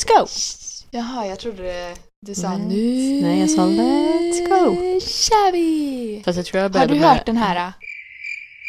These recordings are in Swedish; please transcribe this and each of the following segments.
let's go! Jaha, jag trodde du sa Let's- nu Nej, jag sa let's go. kör vi! Fast jag tror jag Har du med... hört den här?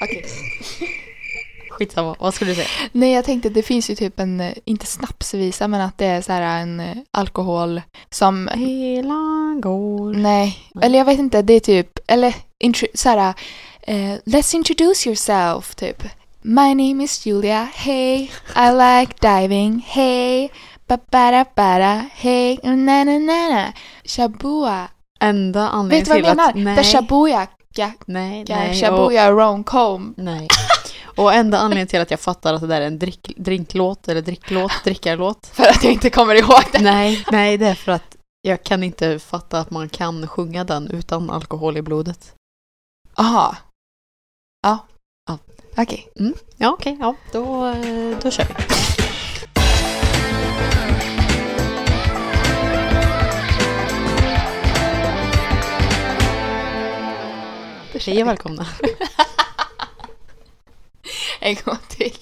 Okej. Skitsamma, vad skulle du säga? Nej, jag tänkte att det finns ju typ en, eh, inte snapsvisa, men att det är så här en eh, alkohol som... Hela går. Nej, eller jag vet inte, det är typ, eller intro, så här, eh, let's introduce yourself, typ. My name is Julia, hey, I like diving, hey, ba-ba-da, ba hey, na na na na Shabua. Enda Vet anledningen du vad jag till menar? att... Nej, The Shabuya, ja, nej, ja, nej. Och, Shabuya romcomb. nej. Och enda anledningen till att jag fattar att det där är en drick, drinklåt eller dricklåt, drickarlåt. För att jag inte kommer ihåg det. Nej, nej, det är för att jag kan inte fatta att man kan sjunga den utan alkohol i blodet. Aha. Ja. Ja. Okej. Ja, okej, ja, då, då kör vi. Och välkomna. En gång till.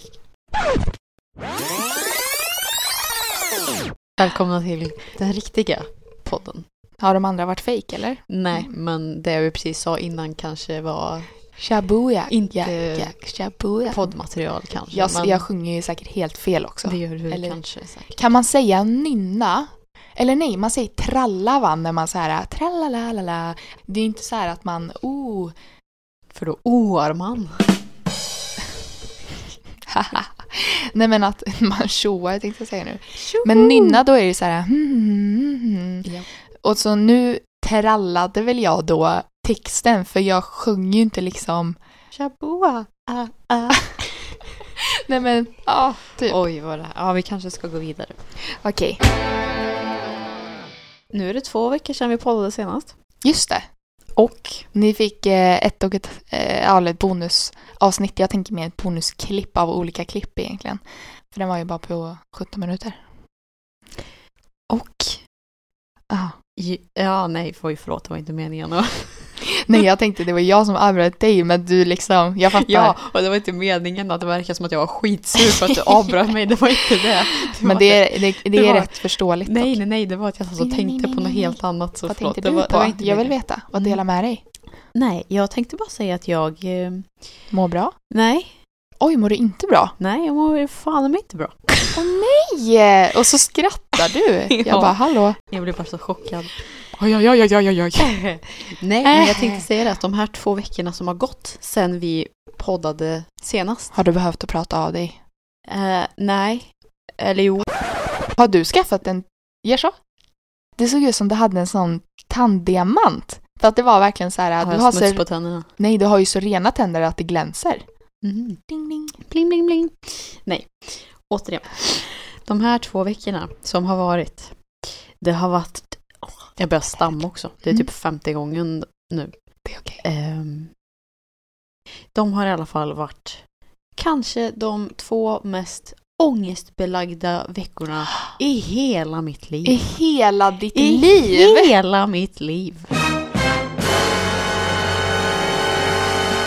Välkomna till den riktiga podden. Har de andra varit fake eller? Nej, men det vi precis sa innan kanske var Shabuya. Inte Ja, ja, Shabuya. poddmaterial kanske. Jag, men jag sjunger ju säkert helt fel också. det gör du eller- kanske säkert. Kan man säga nynna? Eller nej, man säger tralla va när man så här trallalalala. Det är inte så här att man oh. För då oar man. nej men att man tjoar tänkte jag säga nu. Men nynna då är det så här hmm, hmm, hmm, hmm. Ja. Och så nu trallade väl jag då texten för jag sjunger ju inte liksom Shabua. Ah, ah. Nej men ja, typ. Oj, vad det här. Ja, vi kanske ska gå vidare. Okej, Nu är det två veckor sedan vi poddade senast. just det. Och Ni fick eh, ett och ett, eh, eller ett bonusavsnitt. Jag tänker mer ett bonusklipp av olika klipp egentligen. För den var ju bara på 17 minuter. Och Ah. Ja, nej, förlåt, det var inte meningen. Nej, jag tänkte det var jag som avbröt dig, men du liksom, jag fattar. Ja, och det var inte meningen att det verkar som att jag var skitsur för att du avbröt mig. Det var inte det. det men det är, det, det det är var- rätt förståeligt. Nej, nej, nej, det var att jag och Nej, nej, tänkte nej, på något nej, helt annat. Så Vad förlåt, tänkte det du var, på? Det var inte jag vill veta. Vad delar med dig? Nej, jag tänkte bara säga att jag... Eh, Mår bra? nej, Oj, mår du inte bra? nej, jag mår fan mig inte bra. Åh nej! Och så skrattar du. Ja. Jag bara, hallå? Jag blev bara så chockad. Oj, oj, oj, oj, oj, oj. Nej, men jag tänkte säga det att de här två veckorna som har gått sen vi poddade senast. Har du behövt att prata av dig? Eh, nej, eller jo. Har du skaffat en... Gör så? Det såg ut som du hade en sån tanddiamant. För att det var verkligen så här, Har du jag har smuts så, på tänderna? nej du har ju så rena tänder att det glänser. Mhm. Ding, ding. Bling, bling, bling. Nej, återigen. De här två veckorna som har varit, det har varit... Jag börjar stamma också. Det är Mm. typ femte gången nu. Det är okej. Ehm, de har i alla fall varit kanske de två mest ångestbelagda veckorna i hela mitt liv. I hela ditt I liv? hela mitt liv.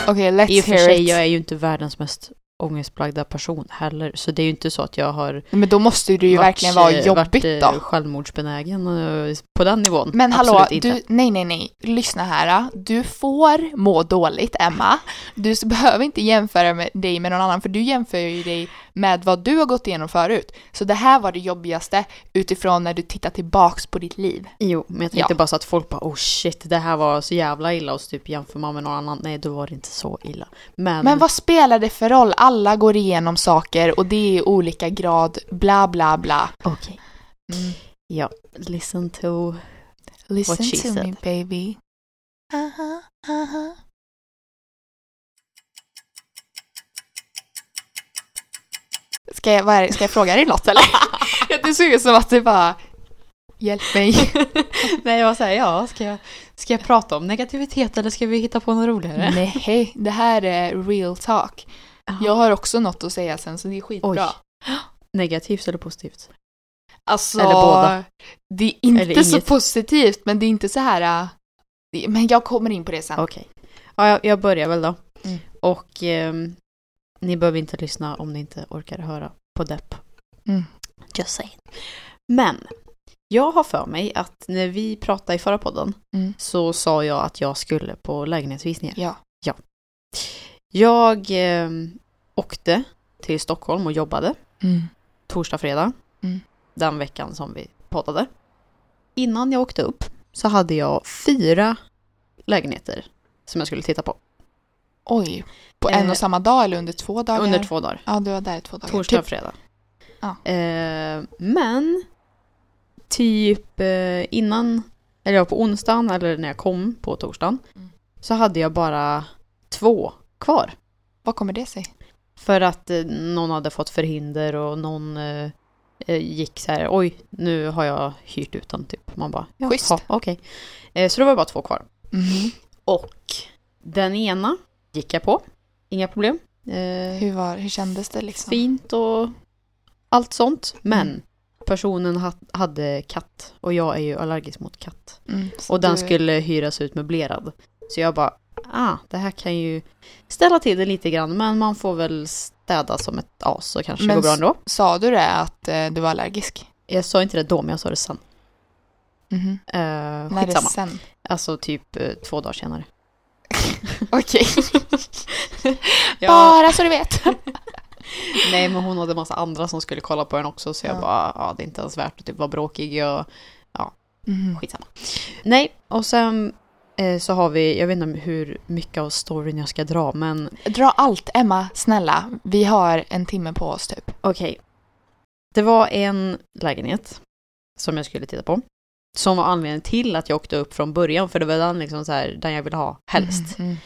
Okej, let's I och för hear sig, it. jag är ju inte världens mest ångestbelagda person heller. Så det är ju inte så att jag har Men då måste det ju varit, verkligen vara eh, jobbigt varit, eh, då. självmordsbenägen eh, på den nivån. Men hallå, inte. du, nej nej nej, lyssna här. Du får må dåligt, Emma. Du behöver inte jämföra med dig med någon annan, för du jämför ju dig med vad du har gått igenom förut. Så det här var det jobbigaste utifrån när du tittar tillbaks på ditt liv. Jo, men jag tänkte Ja. bara så att folk bara oh shit, det här var så jävla illa och så typ jämför man med någon annan. Nej, då var det inte så illa. Men, Men vad spelar det för roll? Alla går igenom saker och det är i olika grad, bla bla bla. okej. Mm. Ja, listen to... Listen What she to me said. baby. Aha, aha. Ska jag, är? Ska jag fråga dig något eller? det såg ut som att du bara Hjälp mig. Nej, jag var såhär, ja, ska jag, ska jag prata om negativitet eller ska vi hitta på något roligare? Nej, det här är real talk. Jaha. Jag har också något att säga sen så det är skitbra. Oj. Negativt eller positivt? Alltså, Eller båda. det är inte Eller så inget. positivt men det är inte så här. äh, Men jag kommer in på det sen. Okej. Ja, jag, jag börjar väl då. Mm. Och ehm, ni behöver inte lyssna om ni inte orkar höra på depp. Mm. Just saying. Men jag har för mig att när vi pratade i förra podden Mm. så sa jag att jag skulle på lägenhetsvisningar. Ja. Jag eh, åkte till Stockholm och jobbade Mm. torsdag, fredag. Mm. Den veckan som vi poddade. Innan jag åkte upp så hade jag fyra lägenheter som jag skulle titta på. Oj. På en Eh, och samma dag eller under två dagar? Under två dagar. Ja, du var där två dagar. Torsdag och Typ, fredag. Ja. Eh, men typ eh, innan, eller ja, på onsdagen eller när jag kom på torsdagen Mm. så hade jag bara två kvar. vad kommer det sig? För att eh, någon hade fått förhinder och någon eh, eh, gick så här, oj, nu har jag hyrt ut den typ. Man bara, ja, Schysst. okej. Eh, så det var bara två kvar. Mhm. Och den ena gick jag på, inga problem. Hur, var, hur kändes det liksom? fint och allt sånt. Men Mm. personen ha, hade katt och jag är ju allergisk mot katt. Mm, Och den du- skulle hyras ut möblerad. Så jag bara, ah, det här kan ju ställa till det lite grann men man får väl städa som ett as så kanske det går bra ändå. Sa du det att eh, du var allergisk? Jag sa inte det då men jag sa det sen. Mhm. Uh, När det sen? Alltså typ eh, två dagar senare. Okej. Ja, Bara så du vet. nej men hon hade massa andra som skulle kolla på den också så jag Ja. bara, ja det är inte ens värt att typ vara bråkig. Jag, Mhm. Skitsamma. Nej, och sen eh, så har vi, jag vet inte hur mycket av storyn jag ska dra, men Dra allt, Emma. Snälla. Vi har en timme på oss typ. okej. Det var en lägenhet som jag skulle titta på. Som var anledningen till att jag åkte upp från början, för det var den, liksom så här, den jag ville ha helst. Mm,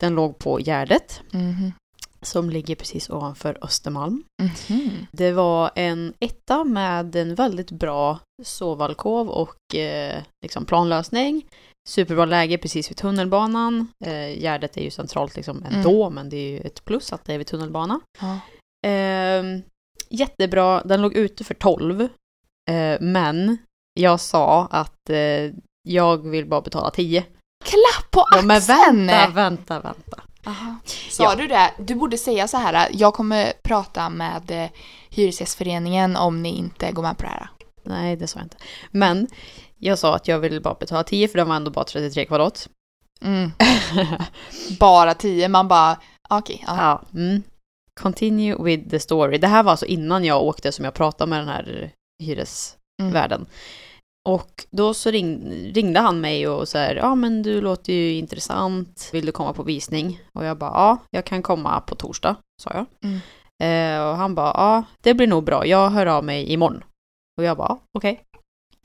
Den låg på Gärdet, mm, som ligger precis ovanför Östermalm. Mhm. Det var en etta med en väldigt bra sovalkov och eh, liksom planlösning. Superbra läge precis vid tunnelbanan. Eh, Gärdet är ju centralt liksom ändå, men det är ju ett plus att det är vid tunnelbana. Ja. Eh, jättebra, den låg ute för 12. Eh, men jag sa att eh, jag vill bara betala 10. Klapp på Ja, men axeln! vänta, vänta, vänta. Aha. Sa Ja. du det? Du borde säga så här. Jag kommer prata med eh, Hyresgästföreningen om ni inte går med på det här. Nej, det sa jag inte. Men jag sa att jag vill bara betala 10 för den var ändå bara 33 kvadrat. Mm. Bara tio. Man bara, okej. ja. Ja. Mm. Continue with the story. Det här var alltså innan jag åkte som jag pratade med den här hyresvärden. Mm. Och då så ring, ringde han mig och så här, ja men du låter ju intressant, vill du komma på visning? Och jag bara, ja, jag kan komma på torsdag, sa jag. Mm. Eh, och han bara, ja, det blir nog bra, jag hör av mig imorgon. Och jag bara, okej.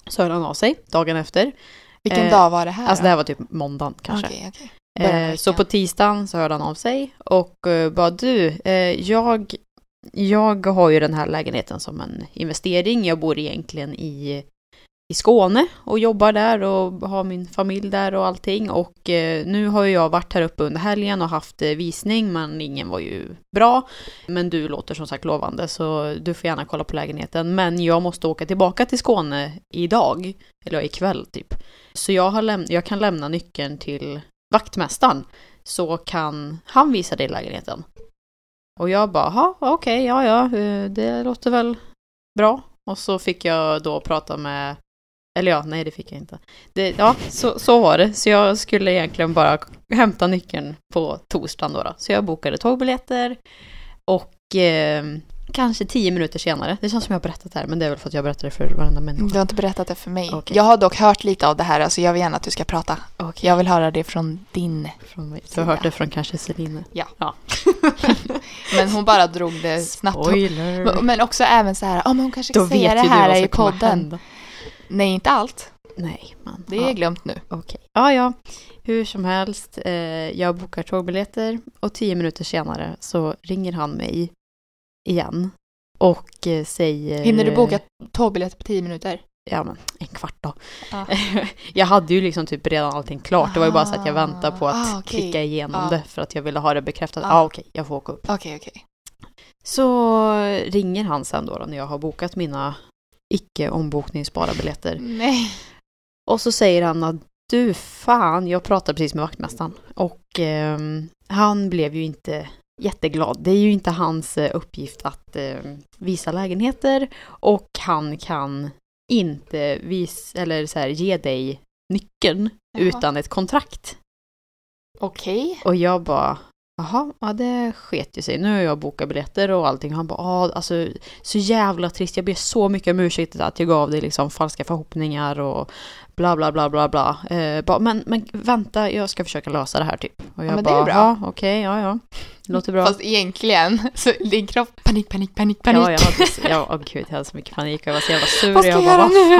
Så hörde han av sig dagen efter. Vilken Eh, dag var det här Alltså då? det här var typ måndagen kanske. Början av Eh, så på tisdagen så hörde han av sig och eh, bara du, eh, jag, jag har ju den här lägenheten som en investering. Jag bor egentligen i, i Skåne och jobbar där och har min familj där och allting. Och eh, nu har ju jag varit här uppe under helgen och haft eh, visning men ingen var ju bra. Men du låter som sagt lovande så du får gärna kolla på lägenheten. Men jag måste åka tillbaka till Skåne idag, eller ikväll typ. Så jag, har läm- jag kan lämna nyckeln till vaktmästaren så kan han visa dig lägenheten. Och jag bara, okej, okej, ja, ja, eh, det låter väl bra. Och så fick jag då prata med, eller ja, nej det fick jag inte. Det, ja, så, så var det. Så jag skulle egentligen bara hämta nyckeln på torsdagen då. då. Så jag bokade tågbiljetter och eh, kanske tio minuter senare, det känns som jag har berättat det här, men det är väl för att jag berättar det för varenda människa. Du har inte berättat det för mig. Okej. Jag har dock hört lite av det här, alltså jag vill gärna att du ska prata. Okej. Jag vill höra det från din. Från mig. Du har hört det från kanske Celine. Men hon bara drog det snabbt. Spoiler! Men- också även så här, ja men hon kanske säga vet det här i podden. Nej, inte allt. Nej, men Det är ja, glömt nu. okej. Ja, ja. Hur som helst, eh, jag bokar tågbiljetter och tio minuter senare så ringer han mig igen och eh, säger... Hinner du boka tågbiljett på tio minuter? Ja, men en kvart då. Ja. jag hade ju liksom typ redan allting klart. Det var ju bara så att jag väntade på att Ah, okej. klicka igenom Ja. det för att jag ville ha det bekräftat. Ja, Ah. ah, okej, jag får åka upp. Okej, okej. Så ringer han sen då, då när jag har bokat mina icke ombokningsbara biljetter. Nej. Och så säger han att du fan, jag pratade precis med vaktmästaren och ehm, han blev ju inte jätteglad. Det är ju inte hans eh, uppgift att eh, visa lägenheter och han kan inte vis, eller så här, ge dig nyckeln Jaha. utan ett kontrakt. Okej. Och jag bara, jaha, ja det sket ju sig. Nu har jag bokat biljetter och allting. Han bara, ja alltså så jävla trist. Jag ber så mycket om ursäkt att jag gav dig liksom falska förhoppningar och bla bla bla bla bla. Eh, bara, men, men vänta, jag ska försöka lösa det här typ. Och jag men det är bara, bra. ja okej, ja ja. Låter bra. Fast egentligen, så din kropp, panik, panik, panik, panik. Ja, jag hade, så- ja, åh gud, jag hade så mycket panik och jag var så jävla sur. Vad ska jag jag bara, göra vad nu?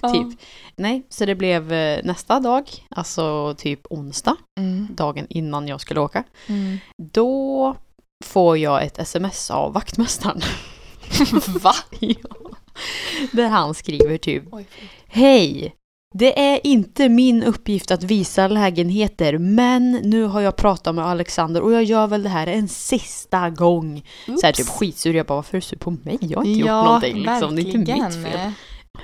fan? Typ. Nej, så det blev eh, nästa dag, alltså typ onsdag, Mm. dagen innan jag skulle åka. Mm. Då får jag ett sms av vaktmästaren. Va? ja. Där han skriver typ Oj, Hej! Det är inte min uppgift att visa lägenheter, men nu har jag pratat med Alexander och jag gör väl det här en sista gång. Så här typ skitsur, jag bara varför är du sur på mig? Jag har inte gjort någonting liksom, det är inte mitt fel.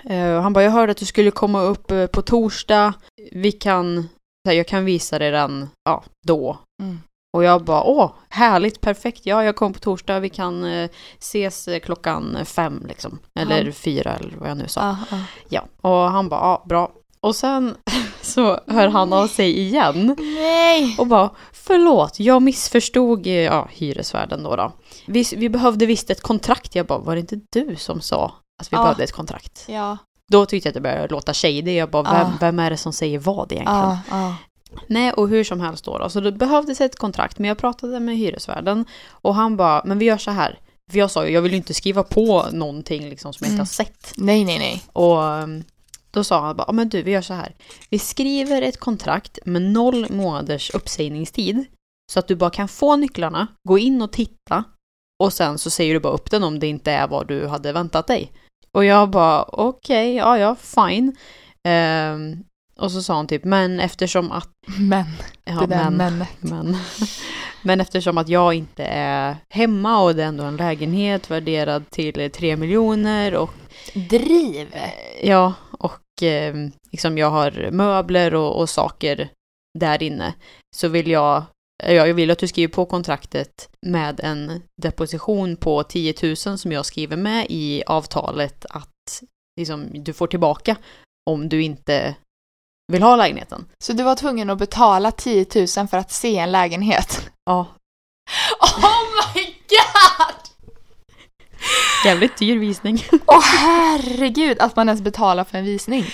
Eh, han bara, jag hörde att du skulle komma upp eh, på torsdag. Vi kan, här, jag kan visa dig den, ja, då. Mm. Och jag bara, åh, härligt, perfekt. Ja, jag kommer på torsdag. Vi kan eh, ses klockan fem liksom. Eller Ja. fyra eller vad jag nu sa. Ja, ja. Och han bara, ja, bra. Och sen så hör han av sig igen Nej! och bara, förlåt, jag missförstod ja, hyresvärden då. då. Vi, vi behövde visst ett kontrakt. Jag bara, var det inte du som sa att vi Ja. behövde ett kontrakt? Ja, Då tyckte jag att det började låta shady. Jag bara, vem, vem är det som säger vad egentligen? Nej, och hur som helst då, då. Så det behövdes ett kontrakt, men jag pratade med hyresvärden och han bara, men vi gör så här. För jag sa ju, jag vill ju inte skriva på någonting liksom som jag inte Mm. har sett. Nej, nej, nej. Och um, då sa han bara, "Ja, men du, vi gör så här. Vi skriver ett kontrakt med noll månaders uppsägningstid. Så att du bara kan få nycklarna, gå in och titta. Och sen så säger du bara upp den om det inte är vad du hade väntat dig. Och jag bara, okej, ja, ja, fine. Ehm, och så sa han typ, men eftersom att... Men, Ja, det där men, men. men, men eftersom att jag inte är hemma och det är ändå en lägenhet värderad till 3 miljoner och Driv! Ja, och eh, liksom jag har möbler och, och saker där inne. Så vill jag, ja, jag vill att du skriver på kontraktet med en deposition på 10 000 som jag skriver med i avtalet att liksom, du får tillbaka om du inte vill ha lägenheten. Så du var tvungen att betala 10 000 för att se en lägenhet? Ja, Oh my god! jävligt dyr visning. Åh herregud, att man ens betalar för en visning.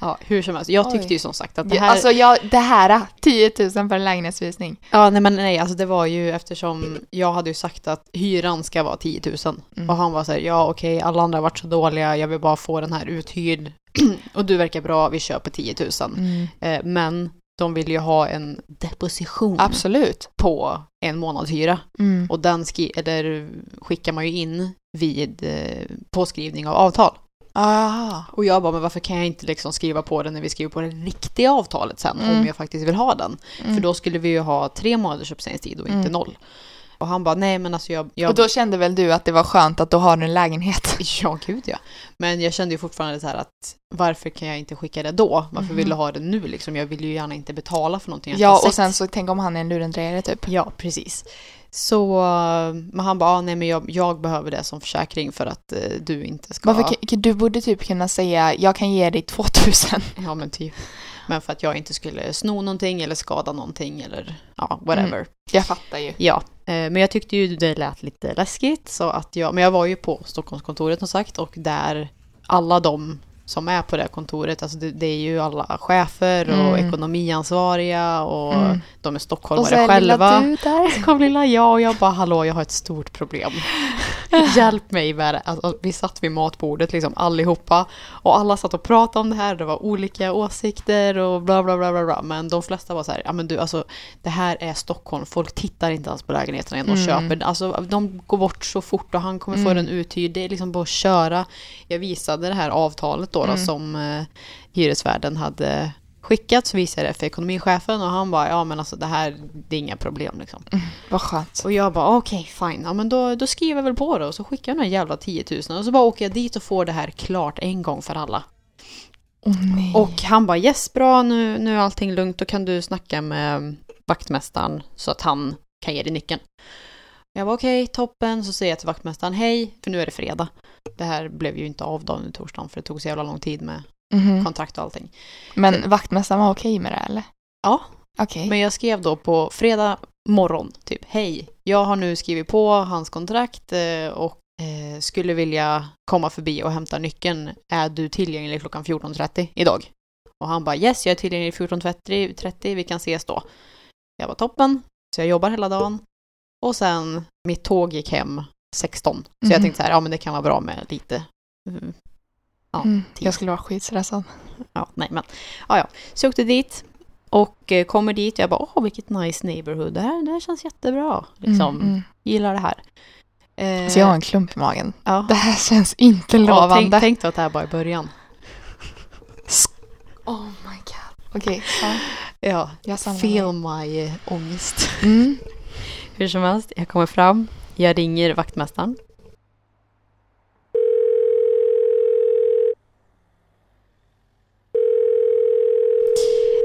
Ja, hur som helst. Jag tyckte Oj. ju som sagt att det här... Alltså jag, det här, 10 000 för en lägenhetsvisning. Ja, nej men nej, alltså det var ju eftersom jag hade ju sagt att hyran ska vara 10 000. Mm. Och han var så här, ja okej, alla andra har varit så dåliga, jag vill bara få den här uthyrd. och du verkar bra, vi på 10 000. Mm. Eh, men de vill ju ha en deposition Absolut. på en månadshyra. Mm. Och den skri- eller skickar man ju in vid eh, påskrivning av avtal. Ah. Och jag bara, men varför kan jag inte liksom skriva på den när vi skriver på det riktiga avtalet sen, om Mm. jag faktiskt vill ha den? Mm. För då skulle vi ju ha tre månaders uppsägningstid och inte Mm. noll. Och han bara, nej men alltså jag... jag Och då kände väl du att det var skönt att då har du en lägenhet? Ja, gud ja. Men jag kände ju fortfarande så här att varför kan jag inte skicka det då? Varför Mhm. vill du ha det nu liksom? Jag vill ju gärna inte betala för någonting jag Ja, och sett. sen så tänk om han är en lurendrejare typ. Ja, precis. Så, men han bara, ah, nej men jag, jag behöver det som försäkring för att eh, du inte ska... Varför, du borde typ kunna säga, jag kan ge dig 2000. Ja, men typ. Men för att jag inte skulle sno någonting eller skada någonting eller ja, whatever. Jag fattar ju. Ja, eh, men jag tyckte ju det lät lite läskigt så att jag, men jag var ju på Stockholmskontoret som sagt och där alla de som är på det här kontoret, alltså det, det är ju alla chefer och Mm. ekonomiansvariga och Mm. de är Och så stockholmare är lilla själva. du där. Så kom lilla jag och jag bara hallå jag har ett stort problem. Hjälp mig med det. Alltså, vi satt vid matbordet liksom allihopa och alla satt och pratade om det här. Det var olika åsikter och bla bla bla bla. bla. Men de flesta var så här, ja men du alltså det här är Stockholm. Folk tittar inte alls på lägenheterna innan de Mm. köper. Alltså de går bort så fort och han kommer få Mm. den uthyrd. Det är liksom bara att köra. Jag visade det här avtalet då, då Mm. som eh, hyresvärden hade skickat så visade jag det för ekonomichefen och han bara ja men alltså det här det är inga problem liksom. Vad skönt. Och jag bara okej fine, ja men då, då skriver jag väl på det och så skickar jag den här jävla 10 000 och så bara åker jag dit och får det här klart en gång för alla. Nej. Och han bara yes bra nu, nu är allting lugnt, då kan du snacka med vaktmästaren så att han kan ge dig nyckeln. Jag var okej, toppen. Så säger jag till vaktmästaren hej, för nu är det fredag. Det här blev ju inte av dagen torsdagen för det tog så jävla lång tid med Mhm. kontrakt och allting. Men vaktmästaren var okej med det eller? Ja, Okej. men jag skrev då på fredag morgon typ hej, jag har nu skrivit på hans kontrakt eh, och eh, skulle vilja komma förbi och hämta nyckeln. Är du tillgänglig klockan 14.30 idag? Och han bara yes, jag är tillgänglig 14.30, 30, vi kan ses då. Jag var toppen, så jag jobbar hela dagen. Och sen, mitt tåg gick hem 16. Så jag Mhm. tänkte så här, ja men det kan vara bra med lite mm, ja, Mm, tid. jag skulle vara skitstressad. Ja, nej men. Ja, ja. Så jag åkte dit och eh, kommer dit och jag bara, åh vilket nice neighborhood. Det här, det här känns jättebra. Liksom, Mm, mm. gillar det här. Eh, Så jag har en klump i magen. ja. Det här känns inte Ja, lovande. tänk, tänk då att det här bara är början. Oh my god. Okej, ja. Ja, jag feel my eh, ångest. Mm. Hur som helst, jag kommer fram, jag ringer vaktmästaren.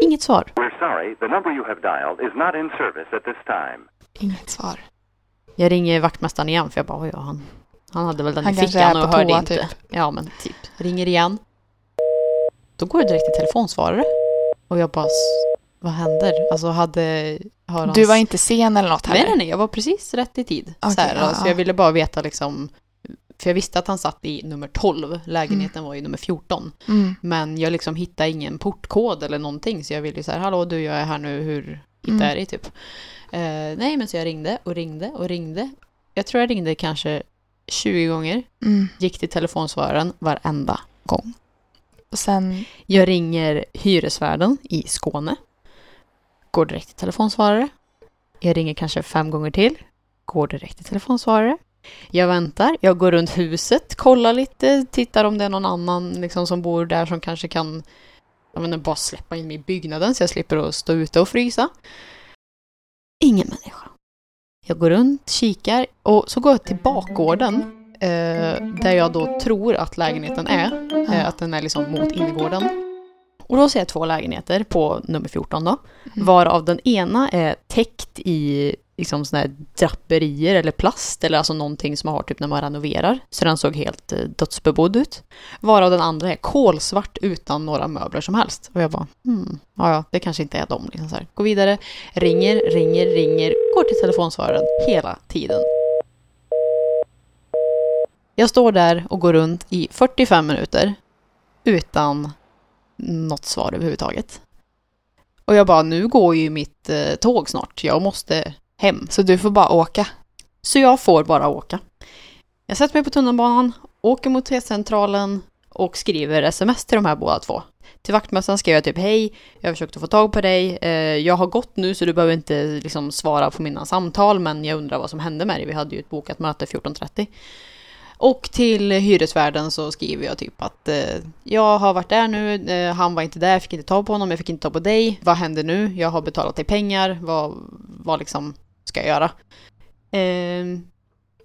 Inget svar. We're sorry, the number you have dialed is not in service at this time. Inget svar. Jag ringer vaktmästaren igen för jag bara, oj, ja, han, han hade väl den Han i kanske fickan och hörde toa, inte. typ. Ja, men typ. Ringer igen. Då går det direkt till telefonsvarare. Och jag bara, "S- vad händer? Alltså hade... Har hans... Du var inte sen eller något heller? Nej, nej, nej, jag var precis rätt i tid. Okej, så här, ja, alltså, ja. jag ville bara veta liksom, för jag visste att han satt i nummer 12, lägenheten var i nummer 14. Mm. Men jag liksom hittade ingen portkod eller någonting, så jag ville ju så här, hallå du, jag är här nu, hur hittar Mm. jag dig typ? Eh, nej, men så jag ringde och ringde och ringde. Jag tror jag ringde kanske 20 gånger, Mm. gick till telefonsvararen varenda gång. Och sen, Jag ringer hyresvärden i Skåne. Går direkt till telefonsvarare. Jag ringer kanske fem gånger till. Går direkt till telefonsvarare. Jag väntar, jag går runt huset, kollar lite, tittar om det är någon annan liksom, som bor där som kanske kan jag menar, bara släppa in mig i byggnaden så jag slipper att stå ute och frysa. Ingen människa. Jag går runt, kikar och så går jag till bakgården eh, där jag då tror att lägenheten är. Eh, att den är liksom mot innergården. Och då ser jag två lägenheter på nummer 14 då. Mm. Varav den ena är täckt i liksom såna här draperier eller plast eller alltså någonting som man har typ när man renoverar. Så den såg helt eh, dödsbebodd ut. Varav den andra är kolsvart utan några möbler som helst. Och jag bara, hmm, ja, ja, det kanske inte är dem. Liksom så här. Går vidare, ringer, ringer, ringer, går till telefonsvararen hela tiden. Jag står där och går runt i 45 minuter utan något svar överhuvudtaget. Och jag bara, nu går ju mitt eh, tåg snart, jag måste hem. så du får bara åka? Så jag får bara åka. Jag sätter mig på tunnelbanan, åker mot T-centralen och skriver sms till de här båda två. Till vaktmästaren skrev jag typ hej, jag har försökt att få tag på dig, eh, jag har gått nu så du behöver inte liksom svara på mina samtal men jag undrar vad som hände med dig, vi hade ju ett bokat möte 14.30. Och till hyresvärden så skriver jag typ att eh, jag har varit där nu, eh, han var inte där, jag fick inte tag på honom, jag fick inte tag på dig. Vad händer nu? Jag har betalat dig pengar, vad, vad liksom ska jag göra? Eh,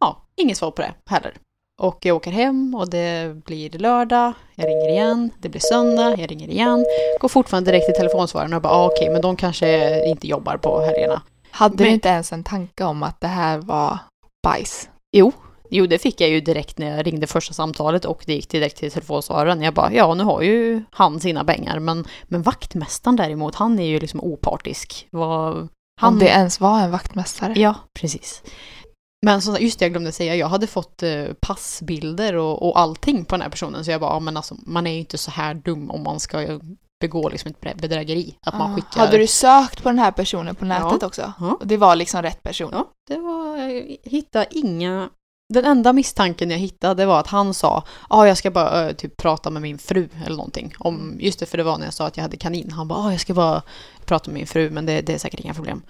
ja, inget svar på det heller. Och jag åker hem och det blir lördag, jag ringer igen, det blir söndag, jag ringer igen. Går fortfarande direkt till telefonsvararen och bara ah, okej, men de kanske inte jobbar på helgerna. Hade Men- du inte ens en tanke om att det här var bajs? Jo, jo, det fick jag ju direkt när jag ringde första samtalet och det gick direkt till telefonsvararen. Jag bara, ja, nu har ju han sina pengar, men, men vaktmästaren däremot, han är ju liksom opartisk. Vad, han, Om det ens var en vaktmästare? Ja, precis. Men så, just det, jag glömde säga, jag hade fått eh, passbilder och, och allting på den här personen, så jag bara, ja, men alltså, man är ju inte så här dum om man ska begå liksom ett bedrä- bedrägeri. Att man Ah. skickar... Hade du sökt på den här personen på nätet också? Ja. Och det var liksom rätt person? Ja, det var, jag hittade inga... Den enda misstanken jag hittade var att han sa ja, ah, jag ska bara eh, typ prata med min fru eller någonting. Om, just det, för det var när jag sa att jag hade kanin. Han bara, ah, jag ska bara prata med min fru, men det, det är säkert inga problem.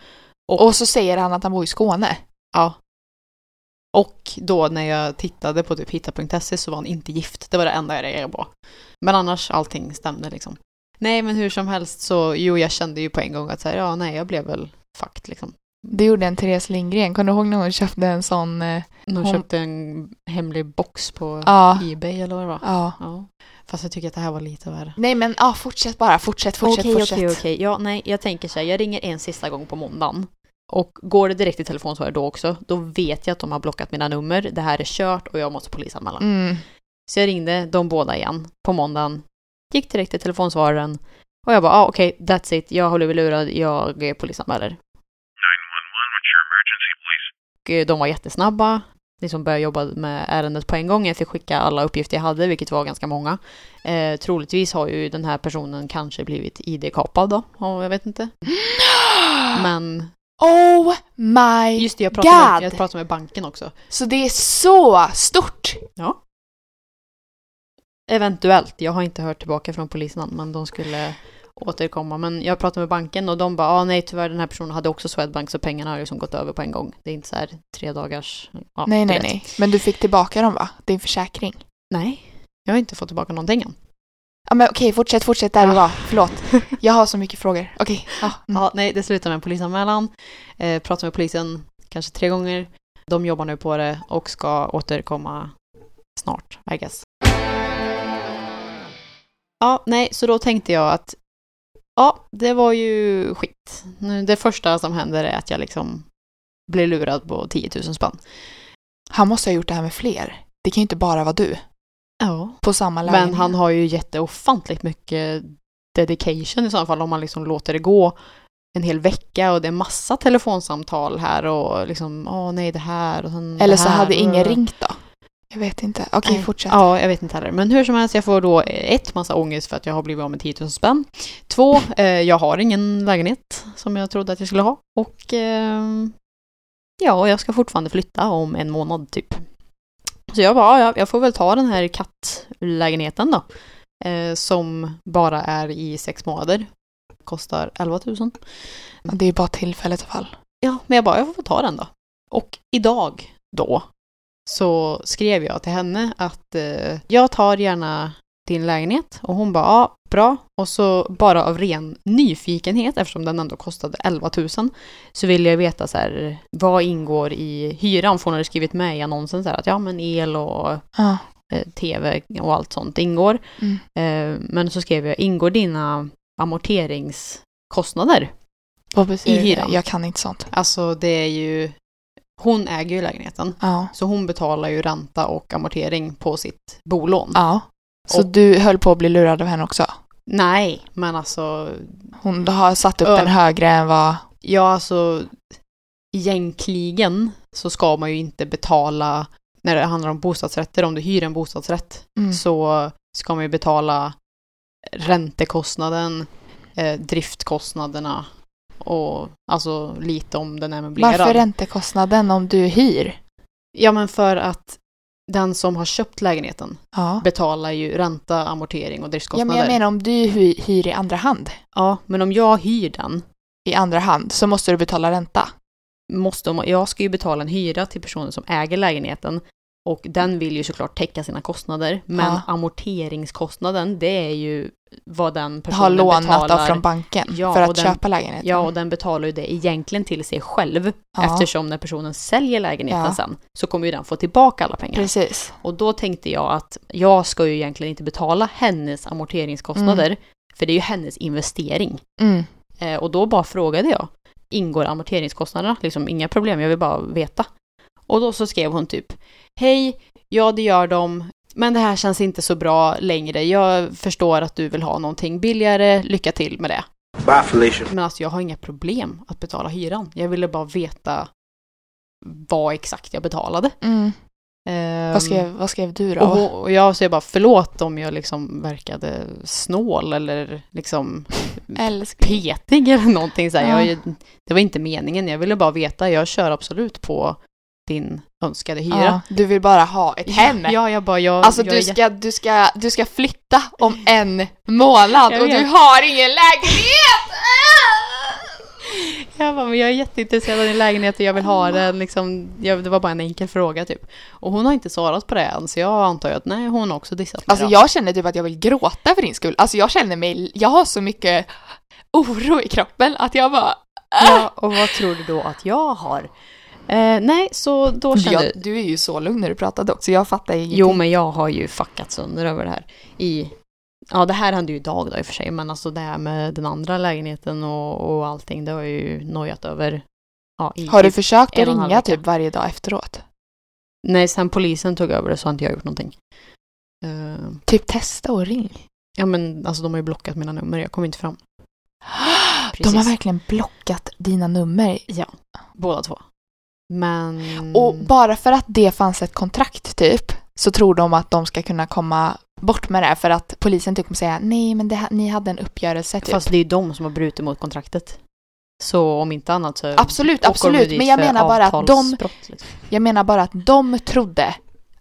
Och så säger han att han bor i Skåne? Ja. Och då när jag tittade på typ hitta.se så var han inte gift. Det var det enda jag reagerade på. Men annars allting stämde liksom. Nej, men hur som helst så, jo, jag kände ju på en gång att så här, ja, nej, jag blev väl fucked liksom. Det gjorde en Therese Lindgren. Kommer du ihåg när hon köpte en sån... eh, Hon Hon- köpte en hemlig box på Ja. Ebay eller vad det var. Ja. Ja. Fast jag tycker att det här var lite värre. Nej men ja, fortsätt bara. Fortsätt, fortsätt, Okej, fortsätt. okej, okej. Ja, nej, jag tänker så här, jag ringer en sista gång på måndagen. Och går det direkt till telefonsvarare då också, då vet jag att de har blockat mina nummer. Det här är kört och jag måste polisanmäla. Mm. Så jag ringde de båda igen på måndagen. Gick direkt till telefonsvararen. Och jag bara, ah, okej, okay, that's it. Jag har blivit lurad, jag polisanmäler. Eh, de var jättesnabba. Liksom började jobba med ärendet på en gång. Jag fick skicka alla uppgifter jag hade, vilket var ganska många. Eh, troligtvis har ju den här personen kanske blivit ID-kapad då, jag vet inte. Men Oh my just det, jag pratade, god! med, jag pratade med banken också. Så det är så stort! Ja. Eventuellt. Jag har inte hört tillbaka från polisen men de skulle återkomma. Men jag pratade med banken och de bara, ah, nej tyvärr den här personen hade också Swedbank så pengarna har liksom gått över på en gång. Det är inte så här tre dagars... Ja, nej, nej, vet. nej. Men du fick tillbaka dem va? Din försäkring? Nej, jag har inte fått tillbaka någonting än. Ja men okej, fortsätt, fortsätt där du Ja. var. Förlåt. Jag har så mycket frågor. Okej. ja. Mm. Ja, nej, det slutade med en polisanmälan. Eh, pratade med polisen kanske tre gånger. De jobbar nu på det och ska återkomma snart, I guess. Ja, nej, så då tänkte jag att ja, det var ju skit. Nu, Det första som händer är att jag liksom blir lurad på 10 000 spänn. Han måste ha gjort det här med fler. Det kan ju inte bara vara du. Ja. På samma lägenhet. Men han har ju jätteofantligt mycket dedication i så fall om man liksom låter det gå en hel vecka och det är massa telefonsamtal här och liksom, åh nej det här och sen Eller så hade ingen ringt då. Jag vet inte. Okej, Nej. fortsätt. Ja, jag vet inte heller. Men hur som helst, jag får då ett, massa ångest för att jag har blivit av med 10 000 spänn. Två, eh, jag har ingen lägenhet som jag trodde att jag skulle ha. Och eh, ja, jag ska fortfarande flytta om en månad typ. Så jag bara, ja, jag får väl ta den här kattlägenheten då. Eh, som bara är i sex månader. Kostar 11 000. Det är bara tillfället i alla fall. Ja, men jag bara, jag får ta den då. Och idag då så skrev jag till henne att eh, jag tar gärna din lägenhet och hon bara, ja, bra. Och så bara av ren nyfikenhet, eftersom den ändå kostade 11 000, så ville jag veta så här, vad ingår i hyran? För hon hade skrivit med i annonsen så här att ja, men el och Ja. eh, tv och allt sånt ingår. Mm. Eh, men så skrev jag, ingår dina amorteringskostnader? I hyran. Jag kan inte sånt. Alltså det är ju, hon äger ju lägenheten. Ja. Så hon betalar ju ränta och amortering på sitt bolån. Ja. Så Och- du höll på att bli lurad av henne också? Nej, men alltså, Hon har satt upp Ö. den högre än vad... ja alltså, egentligen så ska man ju inte betala, när det handlar om bostadsrätter, om du hyr en bostadsrätt, Mm. så ska man ju betala räntekostnaden, eh, driftkostnaderna och alltså lite om den är möblerad. Varför räntekostnaden om du hyr? Ja, men för att den som har köpt lägenheten Ja. betalar ju ränta, amortering och Ja, driftskostnader. men jag menar om du hy- hyr i andra hand. Ja, men om jag hyr den, I andra hand så måste du betala ränta. måste jag ska ju betala en hyra till personen som äger lägenheten och den vill ju såklart täcka sina kostnader. Men Ja. amorteringskostnaden, det är ju vad den Har personen lånat betalar. av från banken Ja, för att den- köpa lägenheten. Ja, och den betalar ju det egentligen till sig själv. Ja. Eftersom när personen säljer lägenheten Ja. sen så kommer ju den få tillbaka alla pengar. Precis. Och då tänkte jag att jag ska ju egentligen inte betala hennes amorteringskostnader. För det är ju hennes investering. Mm. Eh, och då bara frågade jag, ingår amorteringskostnaderna? Liksom inga problem, jag vill bara veta. Och då så skrev hon typ, hej, ja det gör de, men det här känns inte så bra längre. Jag förstår att du vill ha någonting billigare, lycka till med det. Bye, Felicia. Men alltså jag har inga problem att betala hyran. Jag ville bara veta vad exakt jag betalade. Mm. Ehm, Vad, skrev, vad skrev du då? och, och jag säger bara förlåt om jag liksom verkade snål eller liksom petig eller någonting så här. Ja. Jag, det var inte meningen, jag ville bara veta. Jag kör absolut på din önskade hyra. Ja, du vill bara ha ett hem. Ja, jag bara, jag, Alltså jag du ska, du, ska, du ska flytta om en månad och du har ingen lägenhet! Jag bara, men jag är jätteintresserad av din lägenhet och jag vill ha den. Liksom, jag, det var bara en enkel fråga typ. Och hon har inte svarat på det än, så jag antar ju att nej, hon har också dissat mig Alltså då. jag känner typ att jag vill gråta för din skull. Alltså jag känner mig, jag har så mycket oro i kroppen att jag bara... Ja, och vad tror du då att jag har? Eh, nej, så då kände... Jag, du är ju så lugn när du pratade också, jag fattar ingenting. Jo, men jag har ju fuckat sönder över det här. I... Ja, det här hände ju idag då i och för sig, men alltså det här med den andra lägenheten och, och allting, det har jag ju nojat över ja, i Har du försökt att ringa typ varje dag efteråt? Nej, sen polisen tog över det så har inte jag gjort någonting. Eh, Typ testa och ring. ja men alltså de har ju blockat mina nummer, jag kommer inte fram. De har Precis. verkligen blockat dina nummer. Ja, båda två. Men... Och bara för att det fanns ett kontrakt typ så tror de att de ska kunna komma bort med det för att polisen typ kommer säga nej men det, ni hade en uppgörelse typ. Fast det är ju de som har brutit mot kontraktet. Så om inte annat så... Absolut, absolut. Men jag menar bara att de- liksom. Jag menar bara att de trodde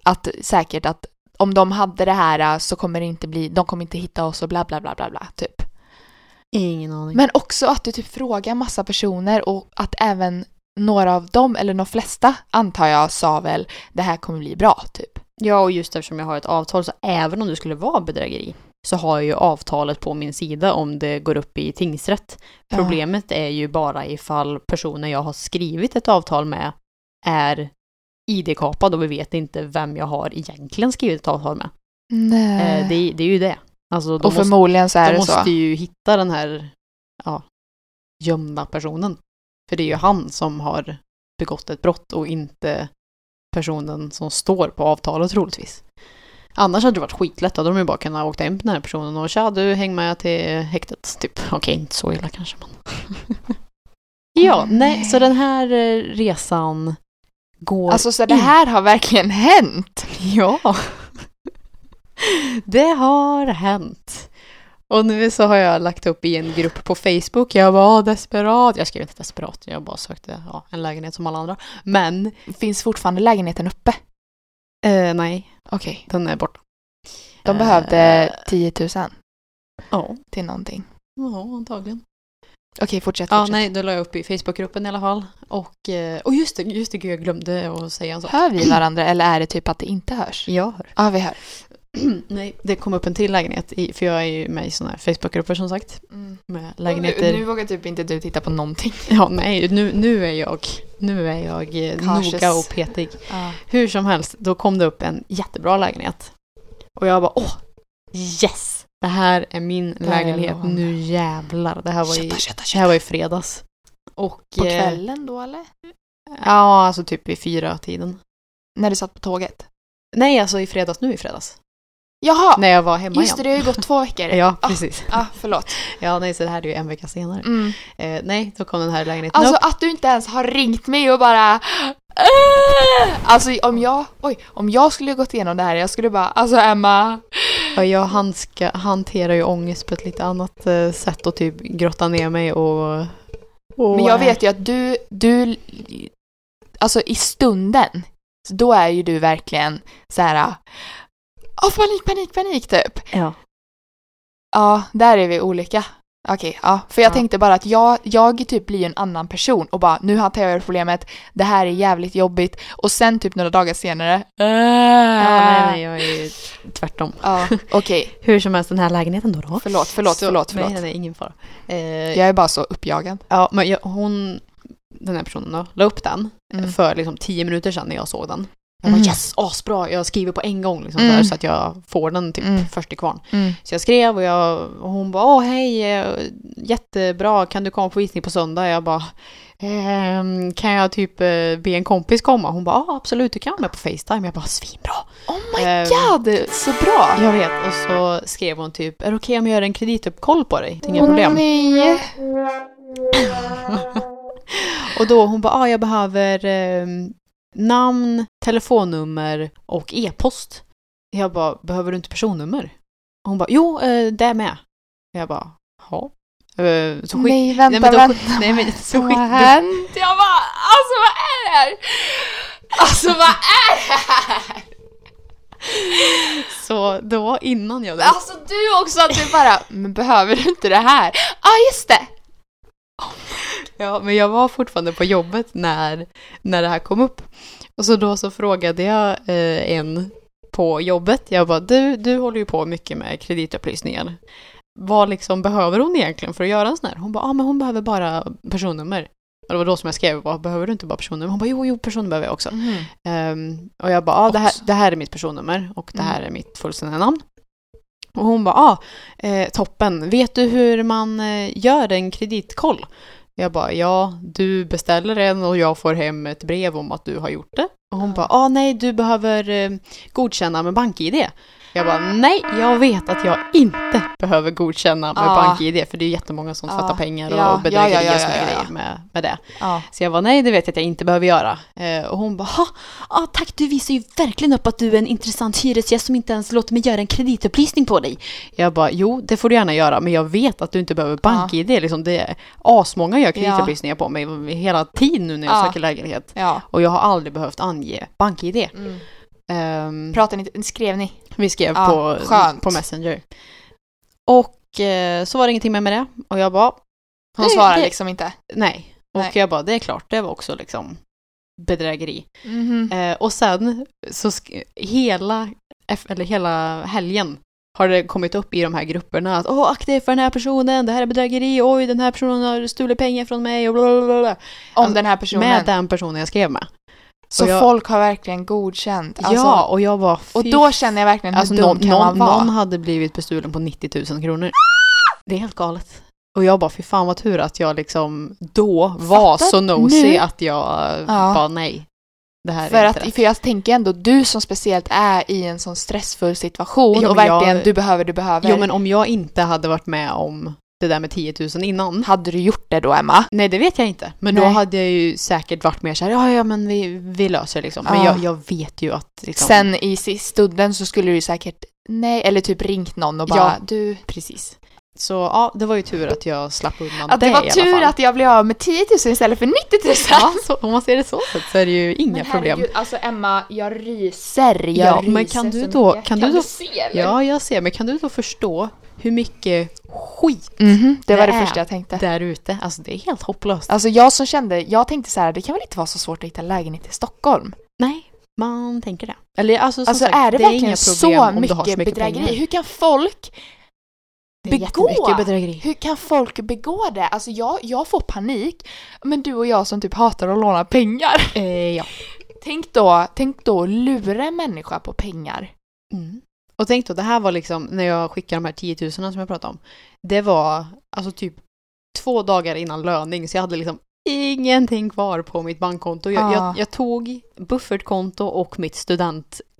att säkert att om de hade det här så kommer det inte bli, de kommer inte hitta oss och bla bla bla bla bla typ. Ingen aning. Men också att du typ frågar massa personer och att även några av dem, eller de flesta antar jag, sa väl det här kommer bli bra typ. Ja, och just eftersom jag har ett avtal så även om det skulle vara bedrägeri så har jag ju avtalet på min sida om det går upp i tingsrätt. Ja. Problemet är ju bara ifall personen jag har skrivit ett avtal med är ID-kapad och vi vet inte vem jag har egentligen skrivit ett avtal med. Nej. Eh, det, det är ju det. Alltså, de och måste, förmodligen så är de det måste så. ju hitta den här ja, gömda personen. För det är ju han som har begått ett brott och inte personen som står på avtalet troligtvis. Annars hade det varit skitlätt, då hade de ju bara kunnat åka hem till den här personen och tja du häng med till häktet. Typ. Okej, inte så illa kanske men. ja, nej, så den här eh, resan går Alltså så det in- här har verkligen hänt. Ja. Det har hänt. Och nu så har jag lagt upp i en grupp på Facebook. Jag var desperat. Jag skrev inte desperat. Jag bara sökte ja, en lägenhet som alla andra. Men Finns fortfarande lägenheten uppe? eh, nej, Okej. den är borta. De Eh, behövde 10 000 Ja, till någonting. ja antagligen. Okej, fortsätt. Ja, fortsätt. nej, då la jag upp i Facebookgruppen i alla fall. Och, eh, och just det, just det, jag glömde att säga en sak. Hör vi varandra eller är det typ att det inte hörs? Jag hör. Ja, vi hör. nej, det kom upp en till lägenhet, i, för jag är ju med i sådana här Facebookgrupper som sagt. Med lägenheter. Nu, nu vågar typ inte du titta på någonting. Ja, nej, nu, nu är jag, nu är jag eh, Cautious. noga och petig. Ja. Hur som helst, då kom det upp en jättebra lägenhet. Och jag bara, åh, yes! Det här är min är lägenhet, lån. nu jävlar. Det här var i, Kötta, kötta, det här var i fredags. Och, På eh, kvällen då eller? Ja, alltså typ vid fyra tiden. När du satt på tåget? Nej, alltså i fredags, nu i fredags. Jaha! När jag var hemma Just det, igen. det har ju gått två veckor. Ja, Ah. precis. Ah, förlåt. Ja, nej, så det här är ju en vecka senare. Mm. Eh, nej, då kom den här lägenheten Alltså upp. att du inte ens har ringt mig och bara "Äh!" Alltså om jag, oj, om jag skulle gått igenom det här, jag skulle bara, alltså Emma. Ja, jag handska, hanterar ju ångest på ett lite annat eh, sätt och typ grotta ner mig och... och Men jag vet ju att du, du, alltså i stunden, då är ju du verkligen så här, åh panik, panik, panik typ. Ja. Ja, där är vi olika. Okej, ja. För jag Ja. tänkte bara att jag, jag typ blir en annan person och bara nu hanterar jag problemet, det här är jävligt jobbigt och sen typ några dagar senare, äh. ja, nej, nej, jag är ju tvärtom. Ja, okej. Hur som helst, den här lägenheten då då. Förlåt, förlåt, Så- förlåt, förlåt. Nej, nej, ingen fara. Eh, Jag är bara så uppjagad. Ja, men jag, hon, den här personen då, la upp den Mm. för liksom tio minuter sedan när jag såg den. Jag bara Mm. yes, asbra, jag skriver på en gång liksom, Mm. så, här, så att jag får den typ Mm. först i kvarn. Mm. Så jag skrev och, jag, och hon bara åh hej, eh, jättebra, kan du komma på visning på söndag? Jag bara ehm, kan jag typ eh, be en kompis komma? Hon bara ja absolut, du kan vara med på Facetime. Jag bara svinbra. Oh my Ehm, god, så bra! Jag vet, och så skrev hon typ är det okej om jag gör en kredituppkoll på dig? Inga Åh, problem. nej. Och då hon bara, ah, jag behöver eh, namn, telefonnummer och e-post. Jag bara, behöver du inte personnummer? Och hon bara, jo, eh, det är med. Jag bara, ja. Eh, så skit, Nej, vänta, nej, men då, vänta. nej men så Vad skit, har då, hänt? Jag bara, alltså vad är det här? Alltså vad är det här? så då innan jag Alltså du också att du bara, men behöver du inte det här? Ja ah, just det! Ja, men jag var fortfarande på jobbet när, när det här kom upp. Och så då så frågade jag eh, en på jobbet. Jag bara, du, du håller ju på mycket med kreditupplysningar. Vad liksom behöver hon egentligen för att göra en sån här? Hon bara, ja ah, men hon behöver bara personnummer. Och det var då som jag skrev, vad behöver du inte bara personnummer? Hon bara, jo, jo, personnummer behöver jag också. Ehm, och jag bara, ah, det, här, det här är mitt personnummer och det här Mm. är mitt fullständiga namn. Och hon bara, ah, eh, toppen, vet du hur man eh, gör en kreditkoll? Jag bara, ja, du beställer en och jag får hem ett brev om att du har gjort det. Och hon bara, ah nej, du behöver eh, godkänna med BankID. Jag bara, nej, jag vet att jag inte behöver godkänna med Ja. BankID, för det är jättemånga som Ja. tvättar pengar och Ja, bedrägerier ja, ja, ja, ja, ja. grejer med, med det. Ja. Så jag var nej det vet jag att jag inte behöver göra. Eh, och hon bara, ah, tack du visar ju verkligen upp att du är en intressant hyresgäst som inte ens låter mig göra en kreditupplysning på dig. Jag bara, jo det får du gärna göra men jag vet att du inte behöver bank-id. Liksom, det är asmånga gör kreditupplysningar på mig hela tiden nu när jag Ja. söker lägenhet. ja. Och jag har aldrig behövt ange bank-id. Mm. Ehm, Pratade ni skrev ni? vi skrev Ja, på, skönt. på Messenger. Och eh, så var det ingenting mer med det. Och jag bara, Hon det- liksom inte. nej. Och Nej. jag bara, det är klart, det var också liksom bedrägeri. Mhm. Eh, och sen så hela, eller hela helgen har det kommit upp i de här grupperna att åh, akta för den här personen, det här är bedrägeri, oj, den här personen har stulit pengar från mig och bla bla, bla. Om Alltså, den här personen. Med den personen jag skrev med. Så jag- folk har verkligen godkänt. Alltså, ja, och jag var Och då känner jag verkligen hur alltså, dum någon, kan någon, man vara. någon hade blivit bestulen på 90 000 kronor. Det är helt galet. Och jag bara, fy fan vad tur att jag liksom då var så nosy nu. att jag Ja. bara nej. Det här För, är att, rätt. för jag tänker ändå, du som speciellt är i en sån stressfull situation Ja, och men jag- verkligen du behöver, du behöver. Jo men om jag inte hade varit med om det där med 10 000 innan. Hade du gjort det då, Emma? Nej det vet jag inte. Men då Nej. hade jag ju säkert varit mer såhär, ja ja men vi, vi löser det liksom. Men Ja. jag, jag vet ju att liksom, Sen i stunden så skulle du säkert, nej, eller typ ringt någon och bara, Ja. du... Precis. Så ja, det var ju tur att jag slapp undan Att det, det var tur att jag blev av med 10 000 istället för 90 000. Ja, så, om man ser det så så är det ju inga Men problem. herregud, alltså Emma, jag ryser. Jag Ja, ryser men kan du då- mycket. kan du då- se eller? Ja, jag ser. Men kan du då förstå hur mycket skit det var Det det, är första jag tänkte. där ute? Alltså det är helt hopplöst. Alltså jag som kände, jag tänkte så här, det kan väl inte vara så svårt att hitta lägenhet i Stockholm? Nej, man tänker det. Eller alltså som Alltså sagt, är det, är verkligen inga så problem om mycket, du har så mycket bedrägeri? pengar. Hur kan folk Det är begå? bedrägeri. Hur kan folk begå det? Alltså jag, jag får panik. Men du och jag som typ hatar att låna pengar. Eh, ja. Tänk då, tänk då lura en människa på pengar. Mm. Och tänk då, det här var liksom när jag skickade de här 10 000 som jag pratade om. Det var alltså typ två dagar innan löning så jag hade liksom ingenting kvar på mitt bankkonto. Jag, Ah. jag, jag tog buffertkonto och mitt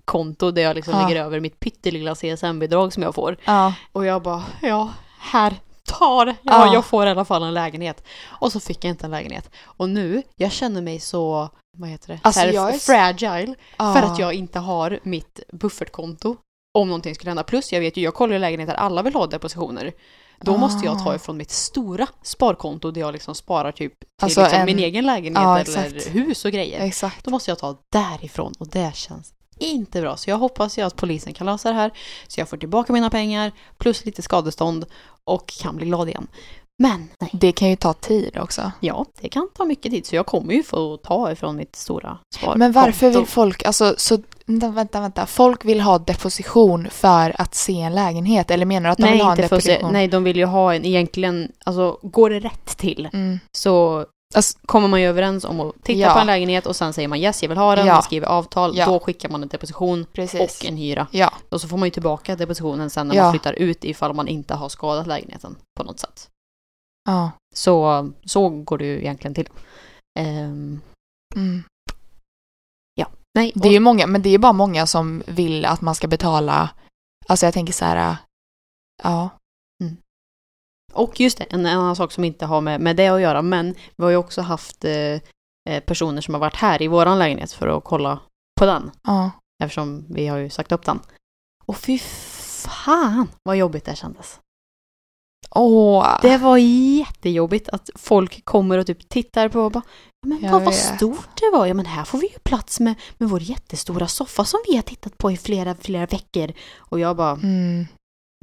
studentkonto där jag liksom Ah. lägger över mitt pyttelilla CSN-bidrag som jag får. Ja. Och jag bara, ja, här, ta det. Ja, Ja. jag får i alla fall en lägenhet. Och så fick jag inte en lägenhet. Och nu, jag känner mig så, vad heter det? Alltså, är- fragile. För Ja. att jag inte har mitt buffertkonto. Om någonting skulle hända. Plus jag vet ju, jag kollar ju lägenheter, alla vill ha depositioner. Då måste jag ta Ah. ifrån mitt stora sparkonto där jag liksom sparar typ till Alltså liksom en- min egen lägenhet Ja, eller hus och grejer. Exakt. Då måste jag ta därifrån och det känns inte bra. Så jag hoppas ju att polisen kan lösa det här så jag får tillbaka mina pengar plus lite skadestånd och kan bli glad igen. Men nej, Det kan ju ta tid också. ja, det kan ta mycket tid så jag kommer ju få ta ifrån mitt stora sparkonto. Men varför vill folk, alltså så, vänta, vänta, folk vill ha deposition för att se en lägenhet eller menar du att de Nej, vill ha en se, deposition? nej, de vill ju ha en egentligen, alltså går det rätt till Mm. så Alltså- kommer man ju överens om att titta Ja. på en lägenhet och sen säger man yes, jag vill ha den, Ja. man skriver avtal, Ja. då skickar man en deposition Precis. och en hyra. Ja, Och så får man ju tillbaka depositionen sen när Ja. man flyttar ut ifall man inte har skadat lägenheten på något sätt. ja. Så, så går det ju egentligen till. Ehm, Mm. nej, Det är ju många, men det är bara många som vill att man ska betala, alltså jag tänker så här, ja. Och just det, en annan sak som inte har med, med det att göra, men vi har ju också haft eh, eh, personer som har varit här i våran lägenhet för att kolla på den. ja. Eftersom vi har ju sagt upp den. Och fy fan vad jobbigt det kändes. Åh. Det var jättejobbigt att folk kommer och typ tittar på och bara men vad, vad stort det var. Ja men här får vi ju plats med, med vår jättestora soffa som vi har tittat på i flera, flera veckor. Och jag bara Mm.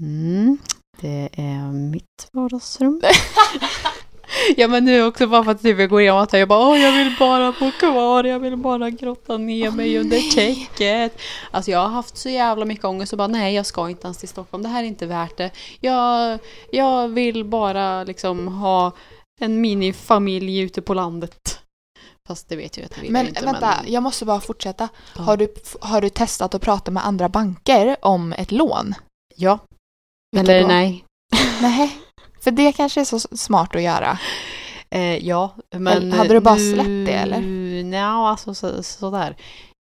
mm, det är mitt vardagsrum. ja men nu också bara för att typ jag går igenom att jag bara åh jag vill bara bo kvar, jag vill bara grotta ner Åh, mig under täcket. Alltså jag har haft så jävla mycket ångest och bara nej jag ska inte ens till Stockholm, det här är inte värt det. Jag, jag vill bara liksom ha en minifamilj ute på landet. Fast det vet jag att det vill Men jag inte. vänta, men... jag måste bara fortsätta. Ja. Har, du, har du testat att prata med andra banker om ett lån? Ja. Eller då? nej. Nej. För det kanske är så smart att göra. Eh, ja, men... Hade du bara nu- släppt det, eller? Nja, alltså så, sådär.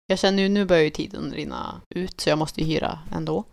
Jag känner ju nu börjar ju tiden rinna ut så jag måste ju hyra ändå.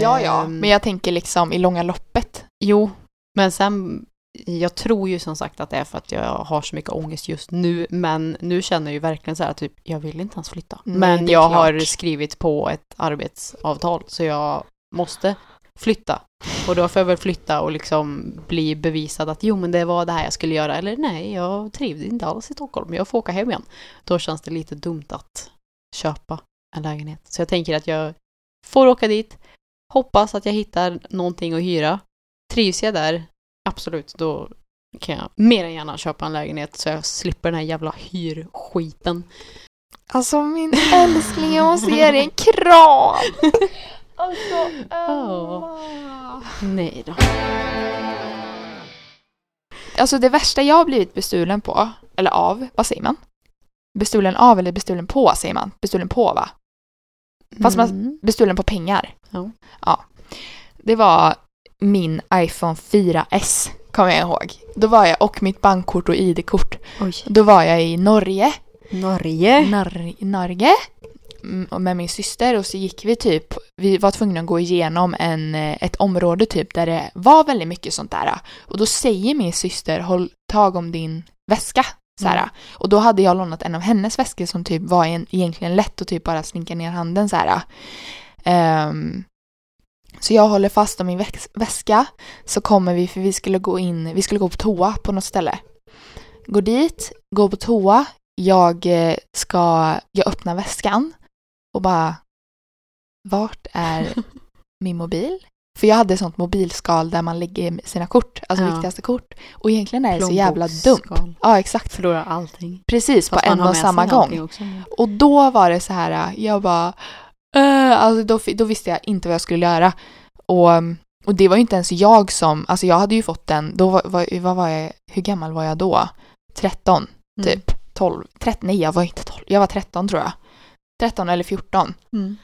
Ja, ja. Ehm, Men jag tänker liksom i långa loppet. Jo, men sen... Jag tror ju som sagt att det är för att jag har så mycket ångest just nu, men nu känner jag ju verkligen så här typ, jag vill inte ens flytta. Nej, men jag klart. har skrivit på ett arbetsavtal, så jag måste flytta. Och då får jag väl flytta och liksom bli bevisad att jo, men det var det här jag skulle göra. Eller nej, jag trivdes inte alls i Stockholm, jag får åka hem igen. Då känns det lite dumt att köpa en lägenhet. Så jag tänker att jag får åka dit, hoppas att jag hittar någonting att hyra. Trivs jag där, absolut, då kan jag mer än gärna köpa en lägenhet så jag slipper den här jävla hyrskiten. Alltså min älskling, jag måste ge dig en kram! Alltså, Ja. Nej då. Alltså det värsta jag har blivit bestulen på, eller av, vad säger man? Bestulen av eller bestulen på säger man. Bestulen på va? Fast man- Mm. Bestulen på pengar. Ja. ja. Det var min iPhone 4S, kommer jag ihåg. Då var jag, och mitt bankkort och ID-kort. Då var jag i Norge. Norge. Nor- Norge. Med min syster och så gick vi typ, vi var tvungna att gå igenom en, eh, ett område typ där det var väldigt mycket sånt där. Och då säger min syster, håll tag om din väska. Så. Mm. Och då hade jag lånat en av hennes väskor som typ var en, egentligen lätt och typ bara slinka ner handen så. Ehm, så jag håller fast om min väx- väska. Så kommer vi, för vi skulle gå in, vi skulle gå på toa på något ställe. Går dit, går på toa. Jag eh, ska, jag öppnar väskan och bara, vart är min mobil? För jag hade ett sånt mobilskal där man lägger sina kort, alltså Ja. viktigaste kort. Och egentligen är det så jävla dumt. Ja, exakt. Förlorar allting. Precis, på Fast man en och samma gång. Och då var det så här, jag bara, äh, alltså då, då visste jag inte vad jag skulle göra. Och, och det var ju inte ens jag som, alltså jag hade ju fått den, då var, var, vad var jag, hur gammal var jag då? 13, Mm. typ. 12, 13, nej jag var inte 12, jag var 13 tror jag. 13 eller 14. Mm.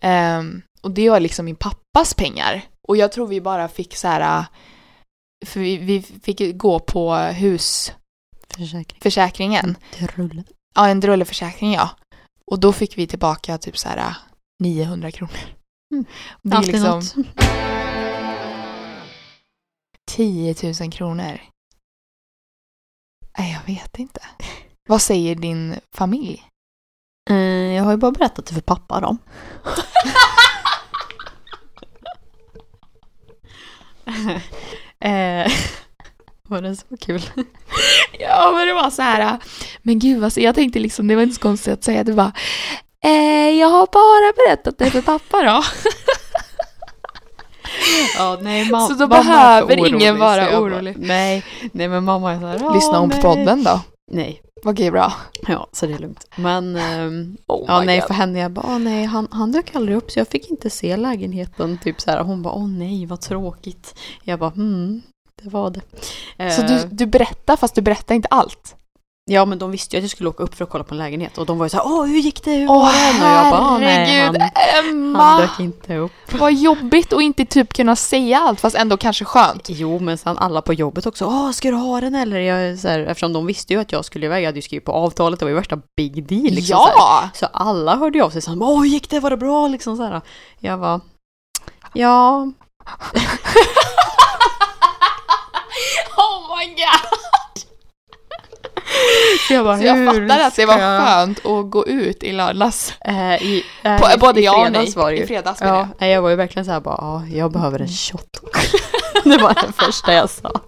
Ehm, och det var liksom min pappas pengar. Och jag tror vi bara fick så här, för vi, vi fick gå på husförsäkringen. Försäkring. Trulle. Ja, en drulleförsäkring ja. Och då fick vi tillbaka typ så här 900 kronor. Mm. Det är liksom något. 10 000 kronor. Nej, jag vet inte. Vad säger din familj? Eh, jag har ju bara berättat det för pappa då. eh, var det så kul? Ja, men det var så här. Men gud, alltså, jag tänkte liksom, det var inte så konstigt att säga det bara eh, jag har bara berättat det för pappa då. Ja, nej, ma- Så då behöver ingen vara orolig. nej, nej, men mamma är så här. "Ja, Lyssna om på nej." podden då. Nej, Okej, bra. ja, så det är lugnt. Men ehm, Oh Ja, nej, God. för henne, jag bara, "Åh, nej, han, han dök aldrig upp så jag fick inte se lägenheten. Typ så här, hon bara, åh nej, vad tråkigt. Jag bara, hmm, det var det. Så Eh, du, du berättar fast du berättar inte allt? Ja, men de visste ju att jag skulle åka upp för att kolla på en lägenhet och de var ju så här, åh, hur gick det, hur Åh var den? Och jag bara, "Åh, nej, herregud, han, Emma! han dök inte upp. Vad jobbigt att inte typ kunna säga allt fast ändå kanske skönt. Jo, men sen alla på jobbet också, åh, ska du ha den eller? Jag, så här, eftersom de visste ju att jag skulle iväg, jag hade ju skrivit på avtalet, det var ju värsta big deal. Liksom, så, här. ja! så alla hörde ju av sig så här, åh, hur gick det, var det bra? Liksom så här. Jag var ja, oh my god! Så jag bara, Så jag fattar att det var jag- skönt att gå ut i lördags. Eh, i, eh, På, i- både i ja och nej. var ju. I fredags menar Ja, jag. jag var ju verkligen så här bara, ja, jag behöver en shot. det var det första jag sa.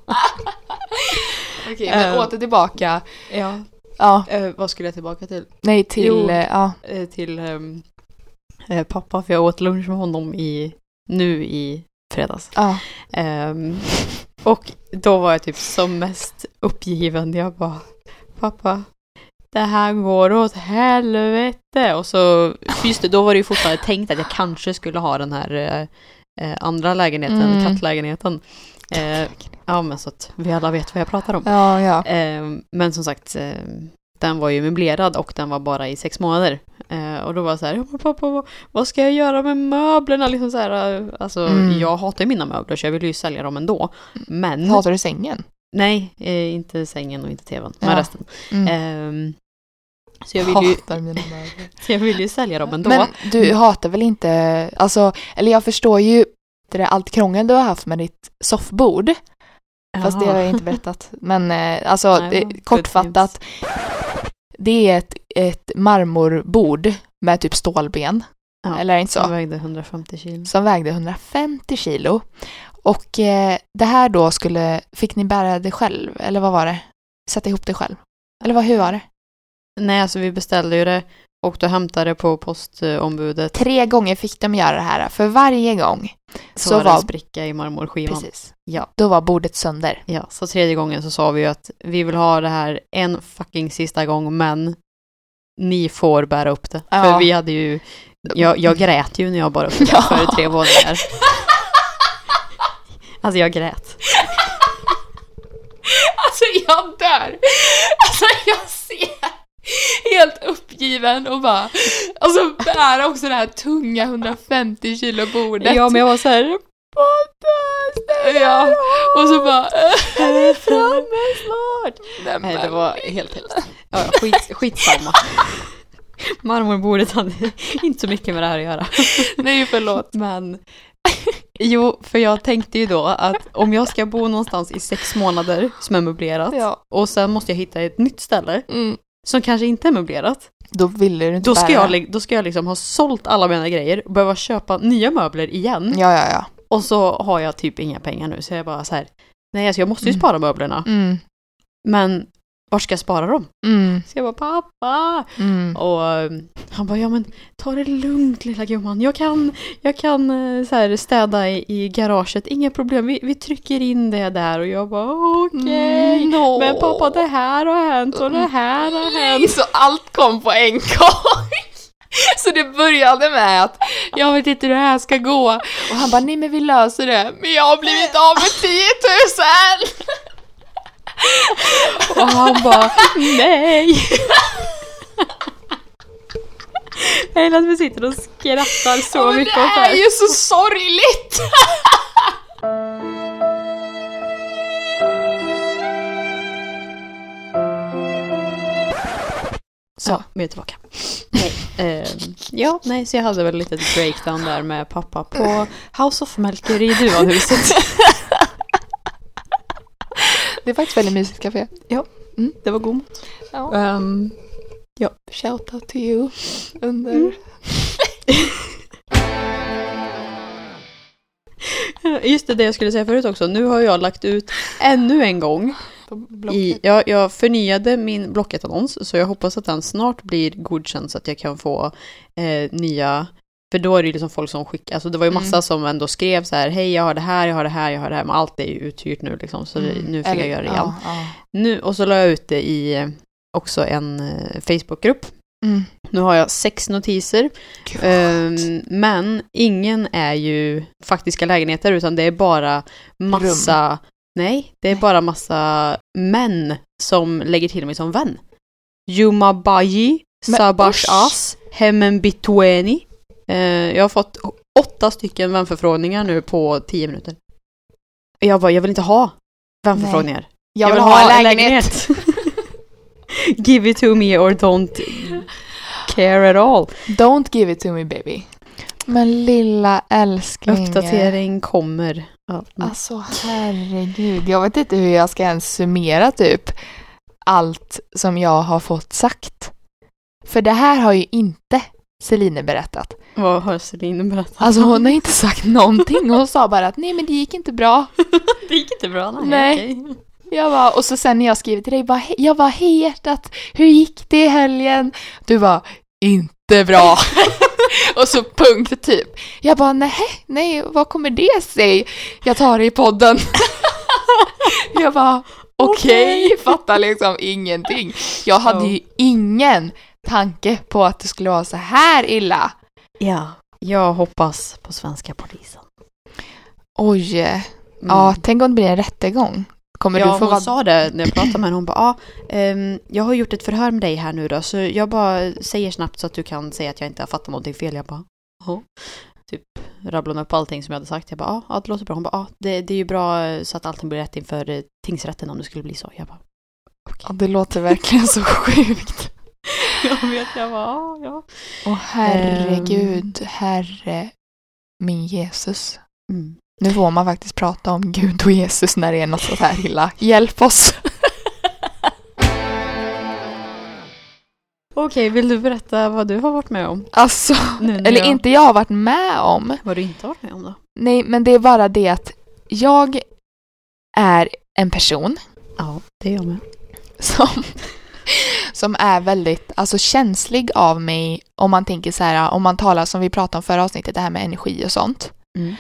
Okej, men Eh. åter tillbaka. Ja. Ja, Eh, vad skulle jag tillbaka till? nej till, Jo. Eh, till eh, pappa, för jag åt lunch med honom i, nu i fredags. ja. Ehm, och då var jag typ som mest uppgiven. Jag bara, pappa, det här går åt helvete. Och så, just det, då var det ju fortfarande tänkt att jag kanske skulle ha den här eh, eh, andra lägenheten, Mm. kattlägenheten. Eh, ja, men så att vi alla vet vad jag pratar om. Ja, ja. Ehm, men som sagt, eh, den var ju möblerad och den var bara i sex månader. Eh, och då var jag så här, "Ja, men pappa, vad, ska jag göra med möblerna? Liksom så här, eh, alltså, Mm. Jag hatar ju mina möbler så jag vill ju sälja dem ändå. Men, Hatar du sängen? Nej, eh, inte sängen och inte tvn, men Ja. resten. Mm. Ehm, så jag vill ju, mina jag vill ju sälja dem ändå. Men du hatar väl inte, alltså, eller jag förstår ju det där allt krångel du har haft med ditt soffbord. Fast det har jag inte berättat. Men eh, alltså, Nej, good kortfattat. Det är ett, ett marmorbord med typ stålben. Ja, Eller inte Som så? vägde 150 kilo. Som vägde 150 kilo. Och eh, det här då skulle, fick ni bära det själv? Eller vad var det? Sätta ihop det själv? Eller vad, hur var det? Nej, alltså vi beställde ju det och då hämtade det på postombudet. Tre gånger fick de göra det här. För varje gång Så, så var det en spricka i marmorskivan. Precis. Ja. Då var bordet sönder. Ja, så tredje gången så sa vi ju att vi vill ha det här en fucking sista gång, men ni får bära upp det. Ja. För vi hade ju, jag, jag grät ju när jag bar upp det Ja. för tre våningar. Alltså jag grät. Alltså jag dör! Alltså jag ser helt uppgiven och bara, alltså bära också det här tunga 150 kilo bordet. Ja, men jag var så här, Ja, och så bara... är det framme snart? Nej, Nej, det var helt hemskt. Ja, skit, skitsamma. Marmorbordet hade inte så mycket med det här att göra. Nej, förlåt. Men jo, för jag tänkte ju då att om jag ska bo någonstans i sex månader som är möblerat Ja. och sen måste jag hitta ett nytt ställe Mm. som kanske inte är möblerat. Då ville du inte Då ska, bära. jag, då ska jag liksom ha sålt alla mina grejer och behöva köpa nya möbler igen. Ja, ja, ja. Och så har jag typ inga pengar nu så jag bara så här. Nej, alltså jag måste ju Mm. spara möblerna. Mm. Men var ska jag spara dem? Mm. Så jag bara pappa! Mm. Och eh, han bara, ja men ta det lugnt lilla gumman. Jag kan, jag kan eh, så här, städa i, i garaget, inga problem. Vi, vi trycker in det där. Och jag bara, okej. Mm, no. Men pappa, det här har hänt och det här har Nej, hänt. så allt kom på en gång. Så det började med att jag vet inte hur det här ska gå. Och han bara, nej men vi löser det. Men jag har blivit av med 10 000! Och han bara, nej. Jag gillar att vi sitter och skrattar så Ja, mycket det åt det är här. ju så sorgligt! Så. Vi är tillbaka. Nej, ehm, ja, nej, så jag hade väl lite breakdown där med pappa på House of Melker i Duvanhuset. Det är faktiskt väldigt mysigt café. Det var god mat. Ja. Ehm, Shout out to you. Under... Mm. just det, det jag skulle säga förut också. Nu har jag lagt ut ännu en gång. I, jag, jag förnyade min Blocket-annons, så jag hoppas att den snart blir godkänd så att jag kan få eh, nya för då är det ju liksom folk som skickar, alltså det var ju massa Mm. som ändå skrev så här, hej jag har det här, jag har det här, jag har det här, men allt är ju uthyrt nu liksom, så Mm. nu fick Eller- jag göra det igen. Ja, ja. Nu, och så la jag ut det i eh, också en eh, Facebookgrupp. Mm. Nu har jag sex notiser, ehm, men ingen är ju faktiska lägenheter utan det är bara massa, nej, det är Nej. bara massa män som lägger till mig som vän. Jumabaji, Men Sabash. As, Hemmen Bitueni. Eh, jag har fått åtta stycken vänförfrågningar nu på tio minuter. Jag bara, jag vill inte ha vänförfrågningar. jag vill ha en lägenhet. Give it to me or don't care at all. Don't give it to me baby. Men lilla älskling. Uppdatering kommer. Ja. mm. Alltså herregud, jag vet inte hur jag ska ens summera typ allt som jag har fått sagt. För det här har ju inte Celine berättat. Vad har Celine berättat? Alltså hon har inte sagt någonting. Hon sa bara att nej men det gick inte bra. det gick inte bra. Nej. Nej. okej. Jag bara, och så sen när jag skrev till dig, bara, "Hej- jag var hej hjärtat, hur gick det i helgen? Du bara, inte bra. och så punkt typ. Jag bara, nej, nej, vad kommer det sig? Jag tar det i podden. jag bara, okej, Okej. fattar liksom ingenting. Jag hade ju ingen tanke på att det skulle vara så här illa. Ja, jag hoppas på svenska polisen. Oj, Mm. ja, tänk om det blir en rättegång. Kommer ja, du få hon vara... sa det när jag pratade med henne. Hon bara, ah, ehm, jag har gjort ett förhör med dig här nu då, så jag bara säger snabbt så att du kan säga att jag inte har fattat någonting fel. Jag bara, ja. Typ rabblade upp allting som jag hade sagt. Jag bara, ja, ja det låter bra. Hon bara, ja, det, det är ju bra så att allting blir rätt inför eh, tingsrätten om det skulle bli så. Jag bara, Ja, det låter verkligen så sjukt. jag vet, jag bara, ja, ja. Åh herregud, herre min Jesus. Mm. Nu får man faktiskt prata om Gud och Jesus när det är något sånt här illa. Hjälp oss! Okej, vill du berätta vad du har varit med om? Alltså, eller jag- inte jag har varit med om. Vad du inte har varit med om då? Nej, men det är bara det att jag är en person Ja, det är jag med. som, som är väldigt alltså, känslig av mig om man tänker så här, om man talar som vi pratade om förra avsnittet, det här med energi och sånt. Mm.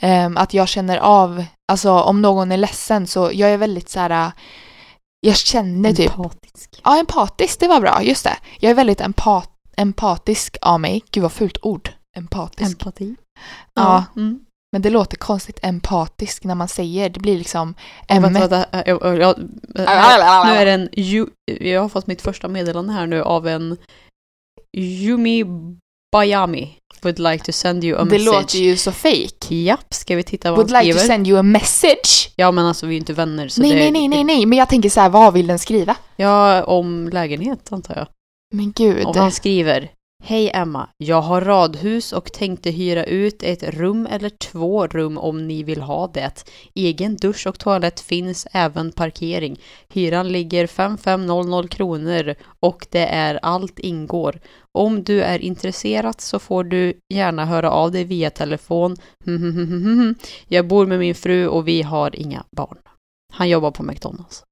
Ehm, att jag känner av, alltså om någon är ledsen så jag är väldigt så här, jag känner typ, Empatisk. ja empatisk, det var bra, just det. Jag är väldigt empat, empatisk av mig. Gud vad fult ord. Empatisk. Empati. Ja. Mm. Men det låter konstigt empatisk när man säger, det blir liksom vänta, vänta. Jag, jag, nu är det en... Jag har fått mitt första meddelande här nu av en Yumi Bayami. Would like to send you a Det message. låter ju så fake. Japp, ska vi titta vad Would han like to skriver? send you a message. Ja, men alltså vi är ju inte vänner så Nej, det... nej, nej, nej, nej, men jag tänker så här, vad vill den skriva? Ja, om lägenhet antar jag. Men gud. Och han skriver Hej Emma, jag har radhus och tänkte hyra ut ett rum eller två rum om ni vill ha det. Egen dusch och toalett finns även parkering. Hyran ligger 5500 kronor och det är allt ingår. Om du är intresserad så får du gärna höra av dig via telefon. Jag bor med min fru och vi har inga barn. Han jobbar på McDonalds.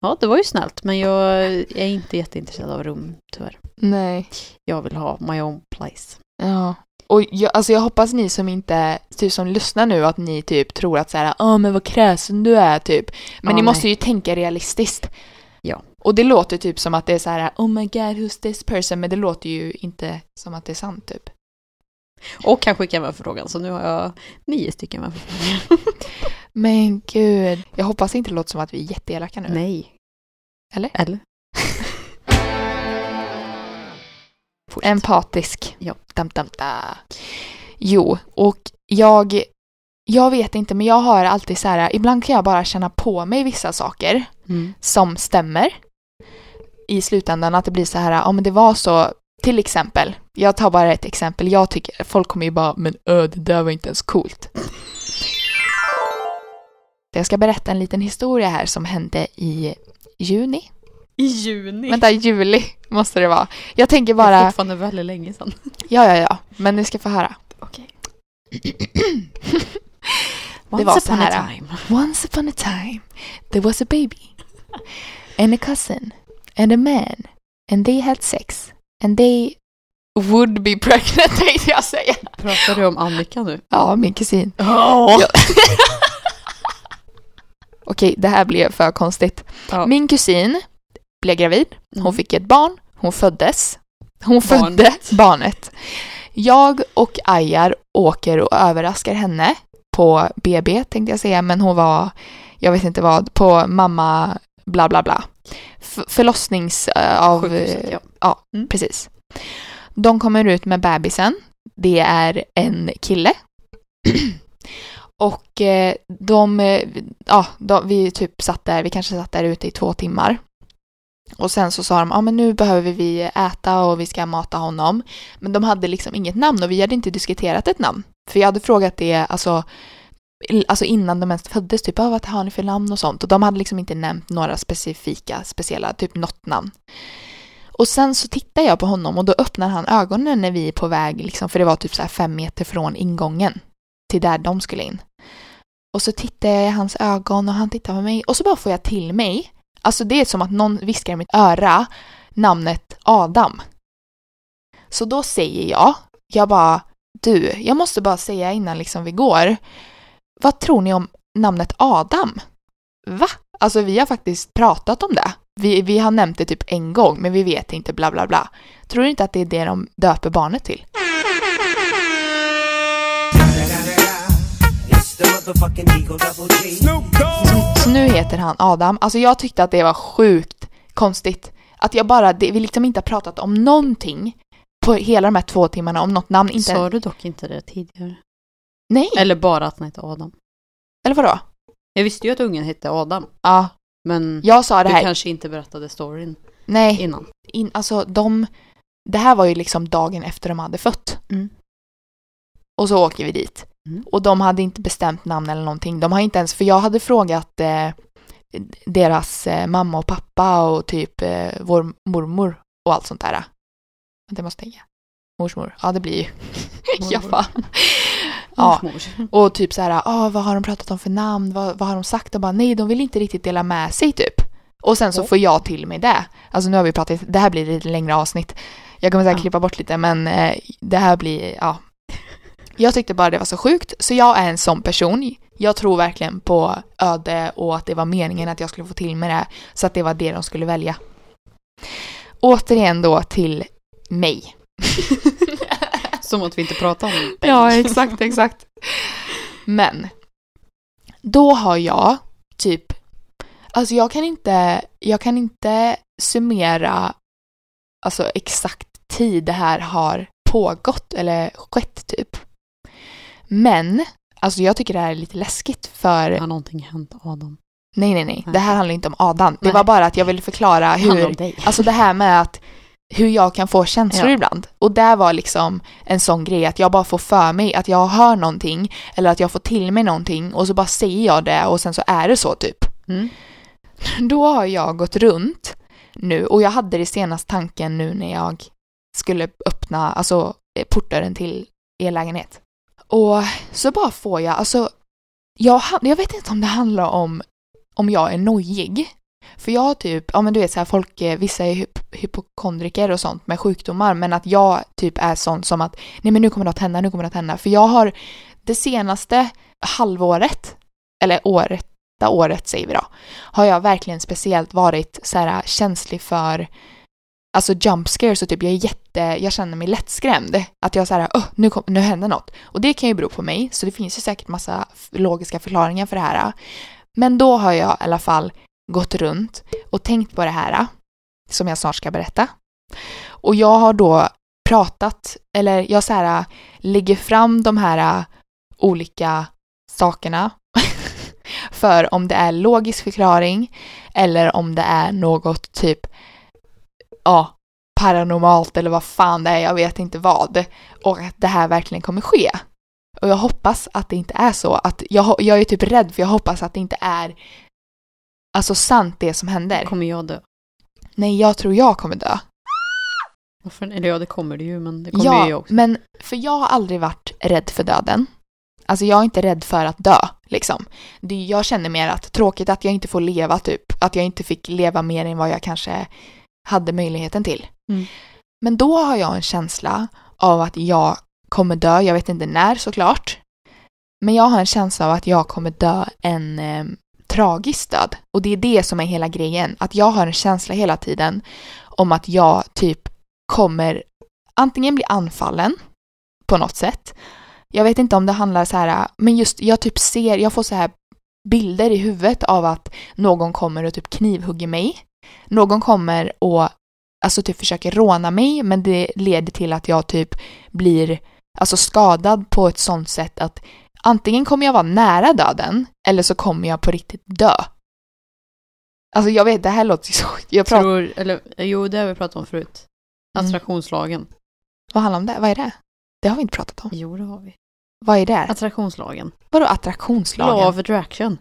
Ja, det var ju snällt, men jag är inte jätteintresserad av rum, tyvärr. Nej. Jag vill ha my own place. Ja. Och jag, alltså jag hoppas ni som inte, typ som lyssnar nu, att ni typ tror att så här, ja men vad kräsen du är typ. Men Ja, ni nej. måste ju tänka realistiskt. Ja. Och det låter typ som att det är så här, oh my god, who's this person? Men det låter ju inte som att det är sant typ. Och kan skicka med förfrågan, så nu har jag nio stycken med förfrågningar. Men gud. Jag hoppas inte det låter som att vi är jätteelaka nu. Nej. Eller? Eller? Fortsätt. Empatisk. Ja. Dam, dam, da. Jo, och jag, jag vet inte, men jag har alltid så här, ibland kan jag bara känna på mig vissa saker Mm. som stämmer i slutändan, att det blir så här, men det var så, till exempel, jag tar bara ett exempel, jag tycker, folk kommer ju bara, men ö, det där var inte ens coolt. Jag ska berätta en liten historia här som hände i juni. I juni. Vänta, juli måste det vara. Jag tänker Det är bara, fortfarande väldigt länge sedan. ja ja ja, men ni ska få höra. Okej. Det var så här. time. Once upon a time there was a baby and a cousin and a man and they had sex and they would be pregnant tänkte jag säga. Pratar du om Annika nu? Ja, min kusin. Ja. Okej, det här blev för konstigt. Ja. Min kusin blev gravid, hon Mm. fick ett barn, hon föddes. Hon födde Barnet. barnet. Jag och Ajar åker och överraskar henne på BB tänkte jag säga, men hon var, jag vet inte vad, på mamma bla bla bla. F- förlossnings eh, av... Sjukhuset, ja. ja Mm. precis. De kommer ut med bebisen. Det är en kille. och eh, de, eh, ja, de, vi typ satt där, vi kanske satt där ute i två timmar. Och sen så sa de, ja men nu behöver vi äta och vi ska mata honom. Men de hade liksom inget namn och vi hade inte diskuterat ett namn. För jag hade frågat det, alltså, alltså innan de ens föddes, typ, ah, vad har ni för namn och sånt. Och de hade liksom inte nämnt några specifika, speciella, typ något namn. Och sen så tittar jag på honom och då öppnar han ögonen när vi är på väg, liksom, för det var typ så här fem meter från ingången till där de skulle in. Och så tittar jag i hans ögon och han tittar på mig och så bara får jag till mig, alltså det är som att någon viskar i mitt öra namnet Adam. Så då säger jag, jag bara, du, jag måste bara säga innan liksom vi går, vad tror ni om namnet Adam? Va? Alltså vi har faktiskt pratat om det. Vi, vi har nämnt det typ en gång, men vi vet inte bla bla bla. Tror du inte att det är det de döper barnet till? Snoop Dogg. Så, så nu heter han Adam. Alltså jag tyckte att det var sjukt konstigt. Att jag bara, det, vi liksom inte har pratat om någonting. på hela de här två timmarna om något namn inte... Sa du dock inte det tidigare? Nej, eller, Eller bara att han hette Adam? vadå? Jag visste ju att ungen hette Adam, Ja, men jag sa det du här. kanske inte berättade storyn Nej, innan. in, alltså de... Det här var ju liksom dagen efter de hade fött. Mm. Och så åker vi dit. Mm. Och de hade inte bestämt namn eller någonting. De har inte ens, för jag hade frågat eh, deras eh, mamma och pappa och typ eh, vår mormor och allt sånt där. Jag måste tänka. Morsmor, ja det blir ju. ja, Mormor. fan. ja, och typ så här, ah, vad har de pratat om för namn? Vad, vad har de sagt? Och bara, nej, de vill inte riktigt dela med sig typ. Och sen så får jag till mig det. Alltså nu har vi pratat, det här blir lite längre avsnitt. Jag kommer säkert Ja. klippa bort lite, men eh, det här blir, ja. Jag tyckte bara det var så sjukt, så jag är en sån person. Jag tror verkligen på öde och att det var meningen att jag skulle få till mig det, så att det var det de skulle välja. Återigen då till mig. Som att vi inte pratar om det. Ja, exakt, exakt. Men då har jag typ, alltså jag kan inte, jag kan inte summera alltså exakt tid det här har pågått eller skett typ. Men, alltså jag tycker det här är lite läskigt för, Har någonting hänt Adam? nej nej nej, Nej. det här handlar inte om Adam. Det Nej. var bara att jag ville förklara Det hur. Alltså det här med att hur jag kan få känslor Ja. ibland. Och där var liksom en sån grej att jag bara får för mig att jag hör någonting eller att jag får till mig någonting och så bara säger jag det och sen så är det så typ. Mm. Då har jag gått runt nu och jag hade det senast tanken nu när jag skulle öppna alltså eh, portdörren till er lägenhet. Och så bara får jag, alltså jag, jag vet inte om det handlar om om jag är nojig. För jag har typ, ja men du vet så här folk, eh, vissa är hyp- hypokondriker och sånt med sjukdomar men att jag typ är sån som att nej men nu kommer det att hända, nu kommer det att hända. För jag har det senaste halvåret, eller året, det året säger vi då, har jag verkligen speciellt varit så här känslig för Alltså jump scares och typ jag är jätte, jag känner mig lättskrämd. Att jag såhär, oh, "Åh, nu, kom, nu händer något. Och det kan ju bero på mig, så det finns ju säkert massa logiska förklaringar för det här. Men då har jag i alla fall gått runt och tänkt på det här, som jag snart ska berätta. Och jag har då pratat, eller jag så här lägger fram de här olika sakerna för om det är logisk förklaring eller om det är något typ, ja, paranormalt eller vad fan det är, jag vet inte vad. Och att det här verkligen kommer ske. Och jag hoppas att det inte är så. Att jag, jag är typ rädd för jag hoppas att det inte är alltså sant det som händer. Kommer jag dö? Nej, jag tror jag kommer dö. Varför? Eller ja, det kommer det ju, men det kommer Ja, ju jag också. men för jag har aldrig varit rädd för döden. Alltså jag är inte rädd för att dö, liksom. Det, jag känner mer att tråkigt att jag inte får leva, typ. Att jag inte fick leva mer än vad jag kanske hade möjligheten till. Mm. Men då har jag en känsla av att jag kommer dö, jag vet inte när såklart. Men jag har en känsla av att jag kommer dö en eh, tragisk död. Och det är det som är hela grejen. Att jag har en känsla hela tiden om att jag typ kommer antingen bli anfallen på något sätt. Jag vet inte om det handlar så här, men just jag typ ser, jag får så här bilder i huvudet av att någon kommer och typ knivhugger mig. Någon kommer och alltså typ försöker råna mig men det leder till att jag typ blir alltså skadad på ett sånt sätt att antingen kommer jag vara nära döden eller så kommer jag på riktigt dö. Alltså jag vet, det här låter ju så... Jag pratar, Tror, eller jo, det har vi pratat om förut. Mm. Attraktionslagen. vad handlar om det? Vad är det? Det har vi inte pratat om. Jo, det har vi. Vad är det? Attraktionslagen. Vadå Law attraktionslagen? of attraction.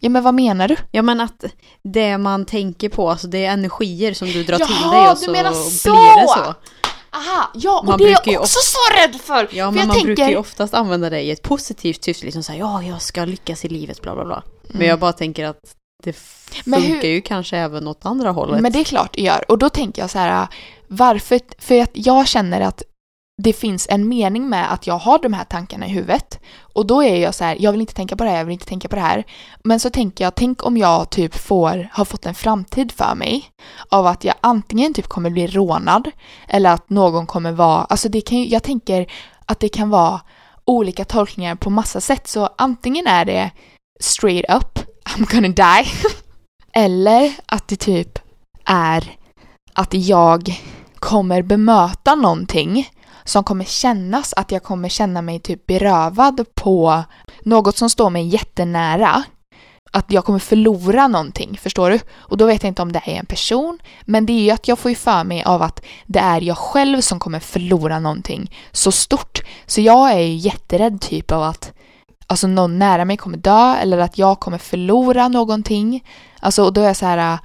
Ja men vad menar du? Ja, men att det man tänker på, alltså det är energier som du drar till Jaha, dig och du så blir det så. Aha, ja och Man det är jag också så rädd för! Ja, för men man tänker... brukar ju oftast använda det i ett positivt syfte, liksom såhär, ja, jag ska lyckas i livet, bla bla bla. Men Mm. jag bara tänker att det Men funkar hur- ju kanske även åt andra hållet. Men det är klart det gör. Och då tänker jag så här, varför? För att jag känner att det finns en mening med att jag har de här tankarna i huvudet. Och då är jag så här, jag vill inte tänka på det här, jag vill inte tänka på det här. Men så tänker jag, tänk om jag typ får, har fått en framtid för mig av att jag antingen typ kommer bli rånad eller att någon kommer vara, alltså det kan ju, jag tänker att det kan vara olika tolkningar på massa sätt. Så antingen är det straight up, I'm gonna die. Eller att det typ är att jag kommer bemöta någonting som kommer kännas att jag kommer känna mig typ berövad på något som står mig jättenära. Att jag kommer förlora någonting, förstår du? Och då vet jag inte om det är en person, men det är ju att jag får ju för mig av att det är jag själv som kommer förlora någonting så stort. Så jag är ju jätterädd typ av att alltså någon nära mig kommer dö eller att jag kommer förlora någonting. Alltså och då är jag så här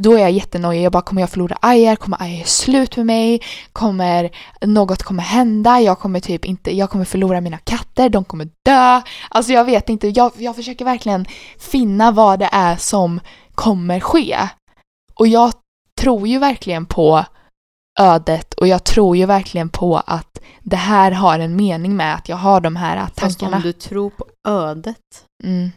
då är jag jättenojig. Jag bara, kommer jag förlora Ajar? Kommer Ajar göra slut med mig? Kommer något kommer hända? Jag kommer typ inte, jag kommer förlora mina katter, de kommer dö. Alltså jag vet inte, jag, jag försöker verkligen finna vad det är som kommer ske. Och jag tror ju verkligen på ödet och jag tror ju verkligen på att det här har en mening med att jag har de här Fast tankarna. om du tror på ödet, Mm.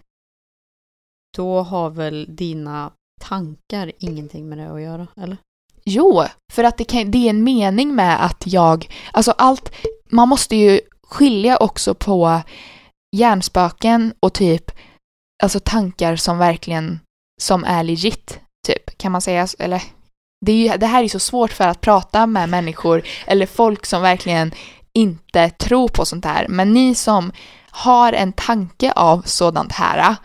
då har väl dina tankar ingenting med det att göra, eller? Jo, för att det, kan, det är en mening med att jag, alltså allt, man måste ju skilja också på hjärnspöken och typ, alltså tankar som verkligen, som är legit, typ, kan man säga, eller? Det, är ju, det här är så svårt för att prata med människor eller folk som verkligen inte tror på sånt här, men ni som har en tanke av sådant här,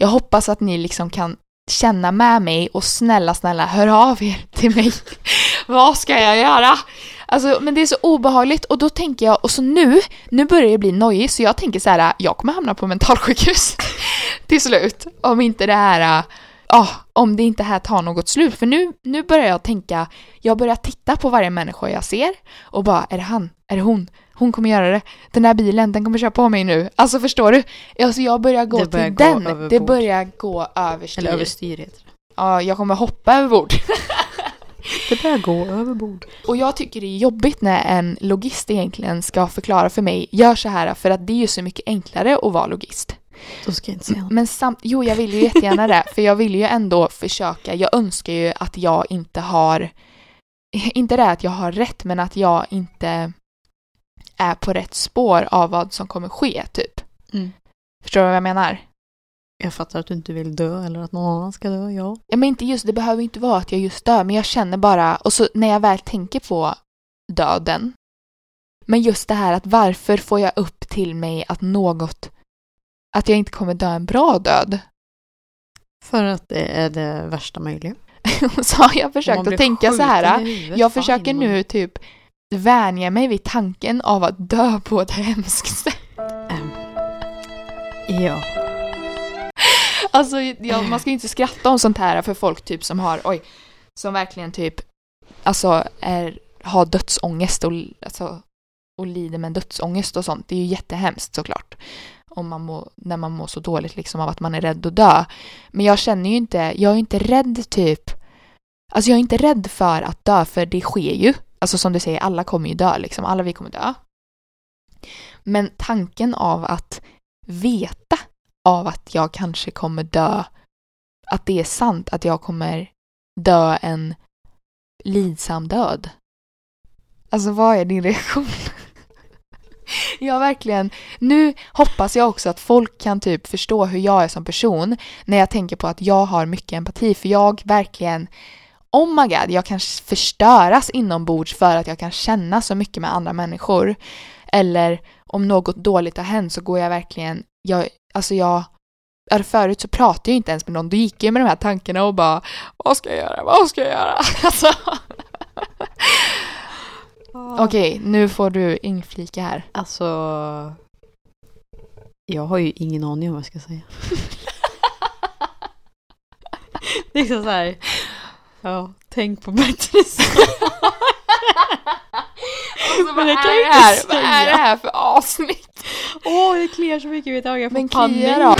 jag hoppas att ni liksom kan känna med mig och snälla, snälla hör av er till mig. Vad ska jag göra? Alltså, men det är så obehagligt och då tänker jag, och så nu, nu börjar jag bli nojig så jag tänker så här, jag kommer hamna på mentalsjukhus till slut. Om inte det här, ja, om det inte här tar något slut. För nu, nu börjar jag tänka, jag börjar titta på varje människa jag ser och bara, är det han? Är det hon? Hon kommer göra det. Den där bilen, den kommer köra på mig nu. Alltså förstår du? Alltså jag börjar gå börjar till gå den. Det börjar gå överstyr. Eller överstyr heter det. Ja, jag kommer hoppa över bord. Det börjar gå över bord. Och jag tycker det är jobbigt när en logist egentligen ska förklara för mig, gör så här för att det är ju så mycket enklare att vara logist. Då ska jag inte säga något. Men samt, jo jag vill ju jättegärna det, för jag vill ju ändå försöka, jag önskar ju att jag inte har, inte det att jag har rätt, men att jag inte är på rätt spår av vad som kommer ske, typ. Mm. Förstår du vad jag menar? Jag fattar att du inte vill dö eller att någon annan ska dö, ja. Ja, men inte just, det behöver inte vara att jag just dör, men jag känner bara, och så när jag väl tänker på döden, men just det här att varför får jag upp till mig att något, att jag inte kommer dö en bra död? För att det är det värsta möjliga. så har jag försökt att tänka så här, huvudet, jag försöker nu typ vänja mig vid tanken av att dö på ett hemskt sätt. Ehm, Ja. Alltså, ja, man ska ju inte skratta om sånt här för folk typ som har, oj, som verkligen typ, alltså är, har dödsångest och, alltså, och lider med dödsångest och sånt. Det är ju jättehemskt såklart. Om man må, när man mår så dåligt liksom av att man är rädd att dö. Men jag känner ju inte, jag är inte rädd typ, alltså jag är inte rädd för att dö för det sker ju. Alltså som du säger, alla kommer ju dö liksom, alla vi kommer dö. Men tanken av att veta av att jag kanske kommer dö, att det är sant att jag kommer dö en lidsam död. Alltså vad är din reaktion? Jag verkligen, nu hoppas jag också att folk kan typ förstå hur jag är som person när jag tänker på att jag har mycket empati för jag verkligen Oh my god, jag kan förstöras inombords för att jag kan känna så mycket med andra människor. Eller om något dåligt har hänt så går jag verkligen, jag, alltså jag Ja, förut så pratade jag inte ens med någon, då gick jag med de här tankarna och bara Vad ska jag göra? Vad ska jag göra? Alltså. Okej, nu får du inflika här. Alltså... Jag har ju ingen aning om vad jag ska säga. liksom så här. Ja, tänk på bättre saker. Alltså, vad är det här? Vad är det här för avsnitt? Åh, det kliar så mycket i mitt öga. Jag får Men panik. Kia då?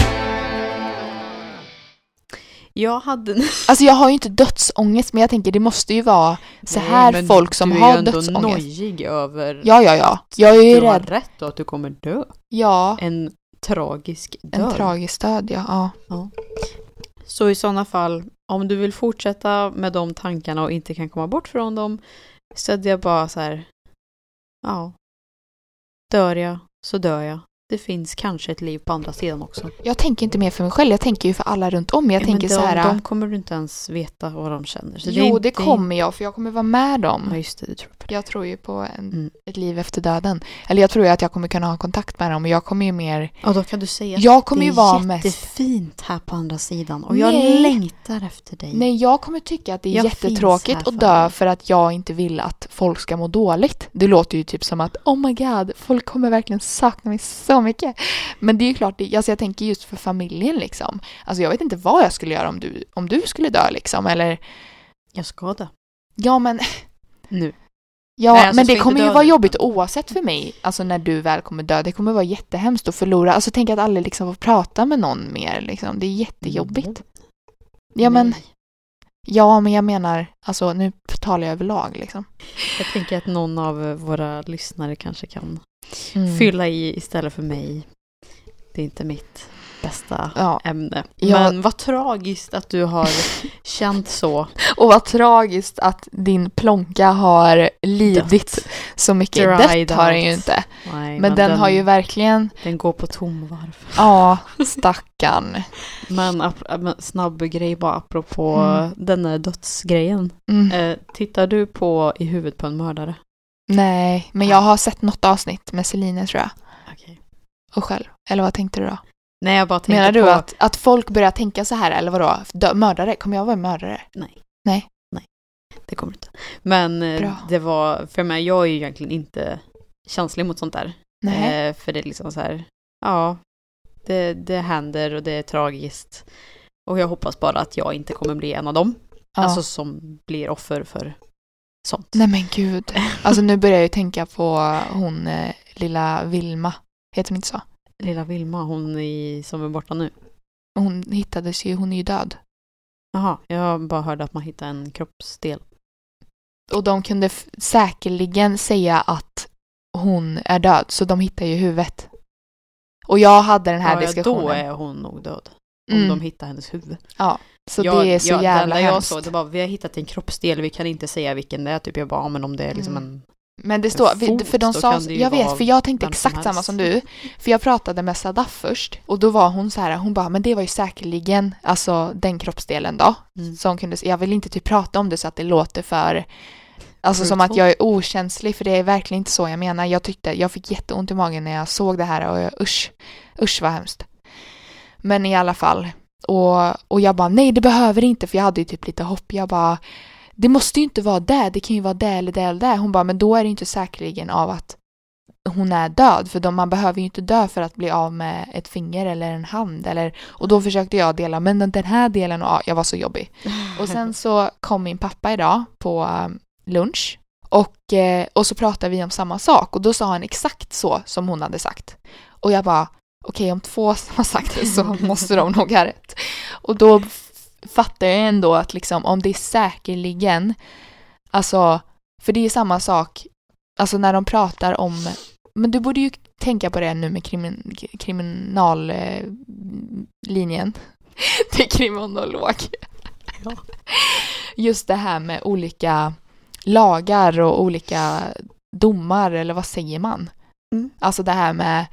Jag hade... Alltså jag har ju inte dödsångest men jag tänker det måste ju vara så här folk som du är har ju ändå dödsångest. nojig över... Ja, ja, ja. Jag är ju du har rädd. rätt då att du kommer dö. Ja, En tragisk död. en tragisk död, ja. ja. Så i sådana fall, om du vill fortsätta med de tankarna och inte kan komma bort från dem, så jag bara så här, ja, dör jag så dör jag det finns kanske ett liv på andra sidan också. Jag tänker inte mer för mig själv, jag tänker ju för alla runt om. Jag Ja, tänker men så de, här... de kommer du inte ens veta vad de känner. Så jo, är det inte- kommer jag, för jag kommer vara med dem. Ja, just det, du tror på det. Jag tror ju på en, Mm. ett liv efter döden. Eller jag tror ju att jag kommer kunna ha kontakt med dem och jag kommer ju mer... Ja, då kan du säga Jag kommer det ju är vara mest... jättefint här på andra sidan och jag Nej. längtar efter dig. Nej, jag kommer tycka att det är Jag jättetråkigt att dö dig. för att jag inte vill att folk ska må dåligt. Det låter ju typ som att oh my god, folk kommer verkligen sakna mig så mycket. Men det är ju klart, alltså jag tänker just för familjen liksom. Alltså jag vet inte vad jag skulle göra om du, om du skulle dö liksom. Eller Jag ska dö. ja men, Nu. ja Nej, alltså, men det kommer ju vara jobbigt oavsett för mig. Alltså när du väl kommer dö. Det kommer vara jättehemskt att förlora. Alltså tänk att aldrig liksom få prata med någon mer liksom. Det är jättejobbigt. Ja men, Nej. ja men jag menar, alltså nu talar jag överlag liksom. Jag tänker att någon av våra lyssnare kanske kan Mm. fylla i istället för mig. Det är inte mitt bästa Ja. ämne. Ja. Men vad tragiskt att du har känt så. Och vad tragiskt att din plånka har lidit så mycket. Dried Dött har den ju inte. Nej, Men, den, har ju verkligen, Den går på tomvarv. ja, stackarn. Men, men snabb grej bara apropå Mm. den här dödsgrejen. Mm. Eh, tittar du på I huvudet på en mördare? Nej, men jag har sett något avsnitt med Celine tror jag. Okej. Och själv. Eller vad tänkte du då? Nej, jag bara tänkte Menar du på... att, att folk börjar tänka så här, eller vadå? Dö, mördare? Kommer jag vara en mördare? Det kommer inte. Men eh, Bra. det var, för mig, jag är ju egentligen inte känslig mot sånt där. Nej. Eh, för det är liksom så här, ja, det, det händer och det är tragiskt. Och jag hoppas bara att jag inte kommer bli en av dem. ja. Alltså som blir offer för sånt. Nej men gud. Alltså nu börjar jag ju tänka på hon eh, lilla Vilma. Heter hon inte så? Lilla Vilma, hon i, som är borta nu. Hon hittades ju, hon är ju död. Jaha, jag bara hörde att man hittade en kroppsdel. Och de kunde säkerligen säga att hon är död, så de hittar ju huvudet. Och jag hade den här Ja, ja, diskussionen. då är hon nog död. Om Mm. de hittar hennes huvud. Så jag, det är så jag, jävla det jag hemskt. såg, det var vi har hittat en kroppsdel, vi kan inte säga vilken det är. Typ jag bara, ja, men om det är liksom Mm. en... Men det står, fot, för de sa, jag vet, för jag tänkte vem som exakt samma som du. För jag pratade med Sadaf först och då var hon så här, hon bara, men det var ju säkerligen, alltså den kroppsdelen då. Mm. Som kunde, jag vill inte typ prata om det så att det låter för, alltså som Brutal. att jag är okänslig, för det är verkligen inte så jag menar. Jag tyckte, jag fick jätteont i magen när jag såg det här och jag, usch, usch vad hemskt. Men i alla fall, och, och jag bara, nej det behöver inte, för jag hade ju typ lite hopp. Jag bara, det måste ju inte vara det, det kan ju vara det eller det eller det. Hon bara, men då är det inte säkerligen av att hon är död, för de, man behöver ju inte dö för att bli av med ett finger eller en hand. Eller, och då försökte jag dela, men den- här delen, och, ja, jag var så jobbig. Och sen så kom min pappa idag på um, lunch och, eh, och så pratade vi om samma sak och då sa han exakt så som hon hade sagt. Och jag bara, okej om två har sagt det så måste de nog ha rätt. Och då fattar jag ändå att liksom om det är säkerligen, alltså, för det är samma sak, alltså när de pratar om, men du borde ju tänka på det nu med krimin, kriminallinjen. till kriminolog. Ja. Just det här med olika lagar och olika domar, eller vad säger man? Mm. Alltså det här med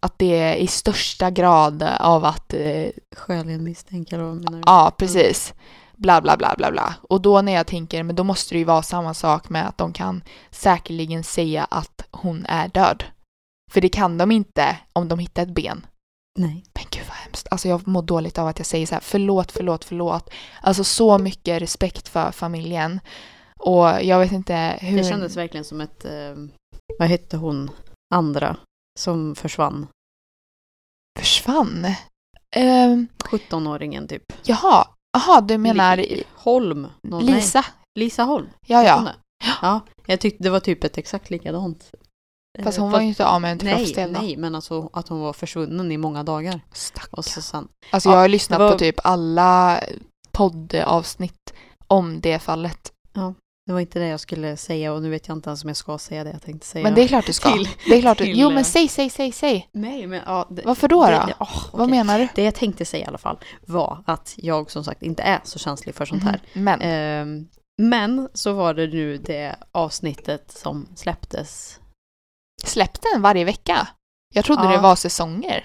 att det är i största grad av att, eh, Skäligen misstänkt, eller vad menar du? ja precis, bla bla bla bla bla. Och då när jag tänker, men då måste det ju vara samma sak med att de kan säkerligen säga att hon är död. För det kan de inte om de hittar ett ben. Nej. Men gud vad hemskt. Alltså jag mår dåligt av att jag säger så här, förlåt, förlåt, förlåt. Alltså så mycket respekt för familjen. Och jag vet inte hur... Det kändes verkligen som ett, eh, vad hette hon, andra, som försvann. Försvann? Ehm, 17-åringen typ. jaha, jaha, du menar Holm. Någon, nej, Lisa? Lisa Holm. Ja, ja. Ja, jag tyckte det var typ ett exakt likadant. Fast Eh, hon var ju inte av med en Nej, kroppsdel då. nej, men alltså att hon var försvunnen i många dagar. Och Stackarn. så sen, Alltså Ja, jag har lyssnat var- på typ alla poddavsnitt om det fallet. Det var inte det jag skulle säga och nu vet jag inte ens om jag ska säga det jag tänkte säga. Men det är klart du ska. Till- det är klart du... till, Jo eh, men säg, säg, säg, säg. Nej, men ja. Det, Varför då då? Det, åh, Vad okej. menar du? Det jag tänkte säga i alla fall var att jag som sagt inte är så känslig för sånt här. Mhm. Men. Ehm, men så var det nu det avsnittet som släpptes. Släpp den varje vecka. Jag trodde Ja. det var säsonger.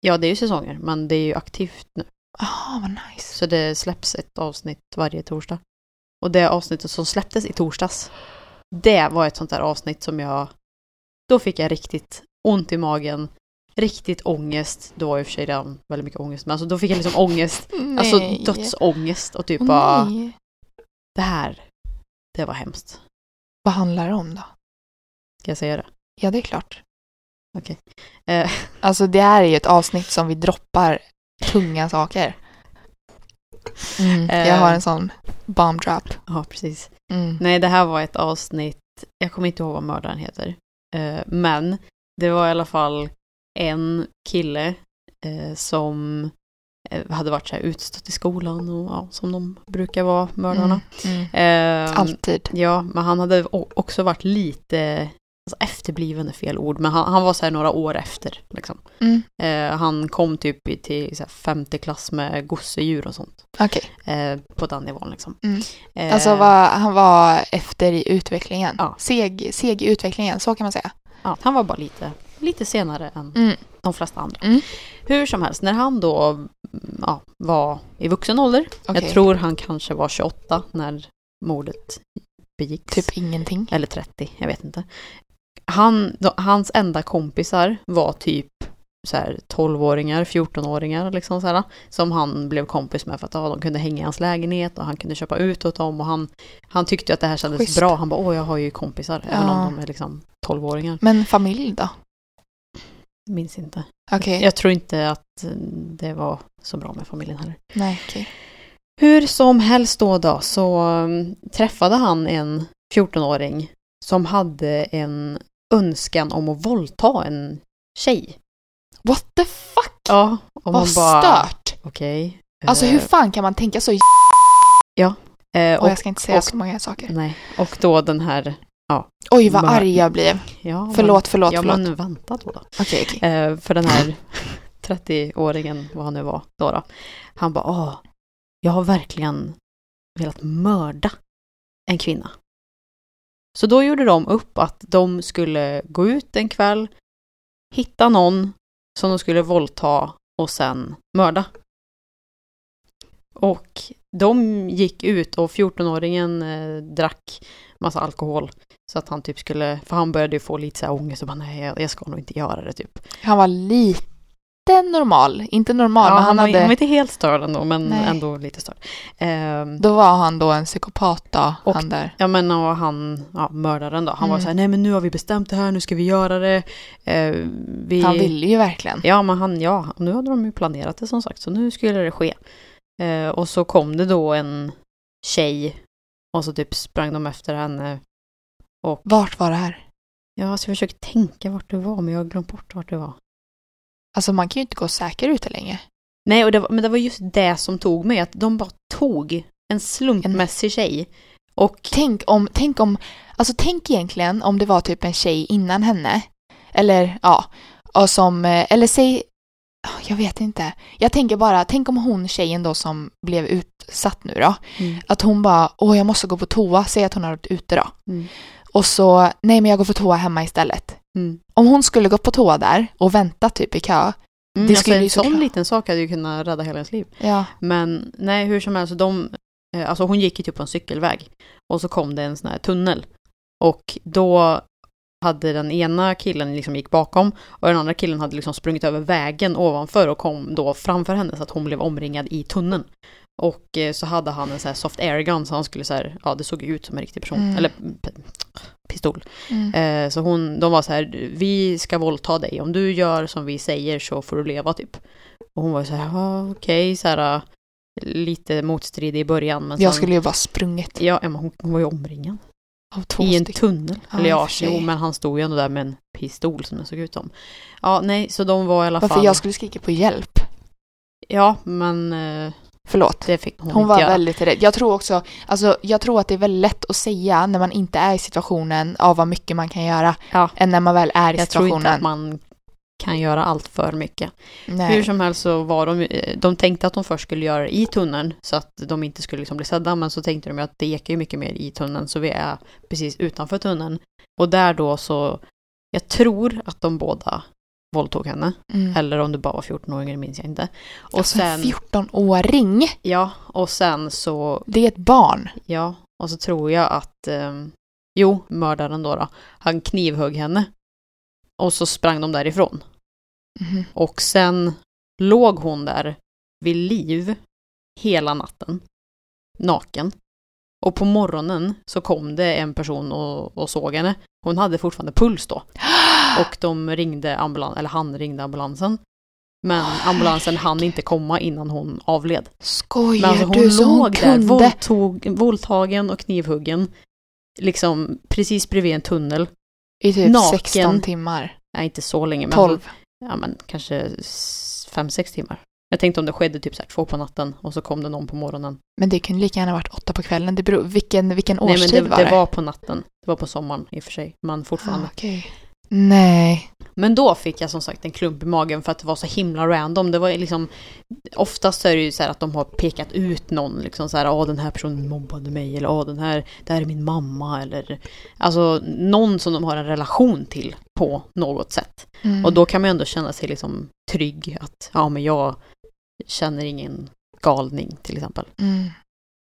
Ja, det är ju säsonger, men det är ju aktivt nu. Ah, vad nice. Så det släpps ett avsnitt varje torsdag. Och det avsnittet som släpptes i torsdags, det var ett sånt där avsnitt som jag... Då fick jag riktigt ont i magen, riktigt ångest. Då var i och för sig redan väldigt mycket ångest, men alltså då fick jag liksom ångest. Nej. Alltså dödsångest och typ bara, nej. det här, det var hemskt. Vad handlar det om då? Ska jag säga det? Ja, det är klart. Eh, Alltså det här är ju ett avsnitt som vi droppar tunga saker. Mm, jag har en sån bomb drop. ja, precis. Mm. Nej, det här var ett avsnitt, jag kommer inte ihåg vad mördaren heter. Eh, men det var i alla fall en kille eh, som eh, hade varit så här utstött i skolan och ja, som de brukar vara, mördarna. Mm. Mm. Eh, Alltid. Ja, men han hade också varit lite, alltså efterbliven är fel ord, men han, han var så här några år efter. Liksom. Mm. Eh, han kom typ i- till så femte klass med gosedjur och sånt. Okej. Eh, på den nivån liksom. Mm. Eh, Alltså var, han var efter i utvecklingen. Ja. Seg, seg i utvecklingen, så kan man säga. ja, han var bara lite, lite senare än Mm. de flesta andra. Mm. Hur som helst, när han då ja, var i vuxen ålder, Okej. jag tror han kanske var 28 när mordet begicks. Typ ingenting. Eller 30, jag vet inte. Han, då, hans enda kompisar var typ så här 12-åringar, 14-åringar liksom så här, som han blev kompis med för att ja, de kunde hänga i hans lägenhet och han kunde köpa ut åt dem och han, han tyckte att det här kändes Schysst. bra. Han bara åh jag har ju kompisar, även Ja. om de är liksom 12-åringar. Men familj då? Minns inte. Okej. Jag tror inte att det var så bra med familjen heller. Nej, okej. Hur som helst då, då så um, träffade han en 14-åring som hade en önskan om att våldta en tjej. What the fuck? Ja, och man Vad bara... stört! Okej. Alltså eh, hur fan kan man tänka så? eh, Och och, jag ska inte säga och- så många saker. nej, och då den här... Oj, vad Bara- arg jag blev. Ja, Förlåt, förlåt, ja, förlåt. men vänta då. då. Okej, okej. Eh, för den här 30-åringen, vad han nu var då, då han bara åh, jag har verkligen velat mörda en kvinna. Så då gjorde de upp att de skulle gå ut en kväll, hitta någon som de skulle våldta och sen mörda. Och de gick ut och 14-åringen eh, drack massa alkohol. Så att han typ skulle, för han började ju få lite så här ångest och bara nej jag, jag ska nog inte göra det typ. Han var lite normal. Inte normal, Ja, men han, han var, hade... han var inte helt störd ändå, men Nej. ändå lite störd. Ehm, Då var han då en psykopat då, Och- han där. ja men och han, ja, mördaren då, han var Mm. så här, nej men nu har vi bestämt det här, nu ska vi göra det. Eh, vi... Han ville ju verkligen. Ja men han, ja, nu hade de ju planerat det som sagt, så nu skulle det ske. Eh, och så kom det då en tjej och så typ sprang de efter henne. Och Vart var det här? ja, så jag försöker tänka vart det var, men jag har glömt bort vart det var. Alltså man kan ju inte gå säker ute länge. Nej, och det var, men det var just det som tog mig, att de bara tog en slumpmässig tjej. Och Tänk om, tänk om, alltså tänk egentligen om det var typ en tjej innan henne. Eller ja, och som, eh, eller säg, jag vet inte. Jag tänker bara, tänk om hon tjejen då som blev utsatt nu då. Mm. Att hon bara, åh jag måste gå på toa, säg att hon har varit ute då. Mm. Och så, nej men jag går på toa hemma istället. Mm. Om hon skulle gå på toa där och vänta typ i kö. Mm, Det alltså skulle ju en sån liten sak hade ju kunnat rädda hela ens liv. Ja. Men nej, hur som helst, de, eh, alltså hon gick ju typ på en cykelväg och så kom det en sån här tunnel. Och då hade den ena killen liksom gick bakom och den andra killen hade liksom sprungit över vägen ovanför och kom då framför henne så att hon blev omringad i tunneln. Och eh, så hade han en sån här soft air gun så han skulle så här, ja det såg ut som en riktig person, Mm. eller pistol. Mm. Eh, så hon, de var så här, vi ska våldta dig, om du gör som vi säger så får du leva typ. Och hon var så här, ja okej, så här lite motstridig i början. Men Jag sen, skulle ju bara sprungit Ja, men hon, hon var ju omringad. av två I en tunnel. Ja, Eller ja, jo, men han stod ju ändå där med en pistol som det såg ut som. Ja, nej, så de var i alla Varför fall... jag skulle skrika på hjälp? Ja, men eh, Förlåt. det fick hon, Hon inte var göra. väldigt rädd. Jag tror också, alltså jag tror att det är väldigt lätt att säga när man inte är i situationen av vad mycket man kan göra Ja. än när man väl är i Jag tror situationen. inte att man kan göra allt för mycket. Nej. Hur som helst så var de, eh, de tänkte att de först skulle göra det i tunneln så att de inte skulle liksom bli sedda, men så tänkte de att det ekar ju mycket mer i tunneln så vi är precis utanför tunneln. Och där då så, jag tror att de båda våldtog henne. Mm. Eller om det bara var 14-åringar, det minns jag inte. Och alltså, sen, en 14-åring, ja, och sen så, det är ett barn. ja, och så tror jag att, ehm, jo, mördaren då, då, han knivhögg henne. Och så sprang de därifrån. Mhm. Och sen låg hon där vid liv hela natten, naken. Och på morgonen så kom det en person och, och såg henne. Hon hade fortfarande puls då. Och de ringde ambulans, eller han ringde ambulansen. Men ambulansen hann inte komma innan hon avled. Skojar Men alltså hon du? Så hon låg där, kunde... våldtog, våldtagen och knivhuggen. Liksom precis bredvid en tunnel. I typ naken. 16 timmar. Nej, inte så länge, men 12. ja, men kanske 5-6 timmar. Jag tänkte om det skedde typ så här två på natten och så kom det någon på morgonen. Men det kunde lika gärna varit åtta på kvällen. Det beror, vilken, vilken Nej, årstid men det, var det? det var på natten. Det var på sommaren i och för sig, men fortfarande. Ah, okej. Nej. Men då fick jag som sagt en klump i magen för att det var så himla random. Det var liksom, oftast är det ju så här att de har pekat ut någon, liksom så här, åh den här personen mobbade mig, eller åh den här, det här är min mamma, eller alltså någon som de har en relation till på något sätt. Mm. Och då kan man ju ändå känna sig liksom trygg att, ja men jag känner ingen galning till exempel. Mm.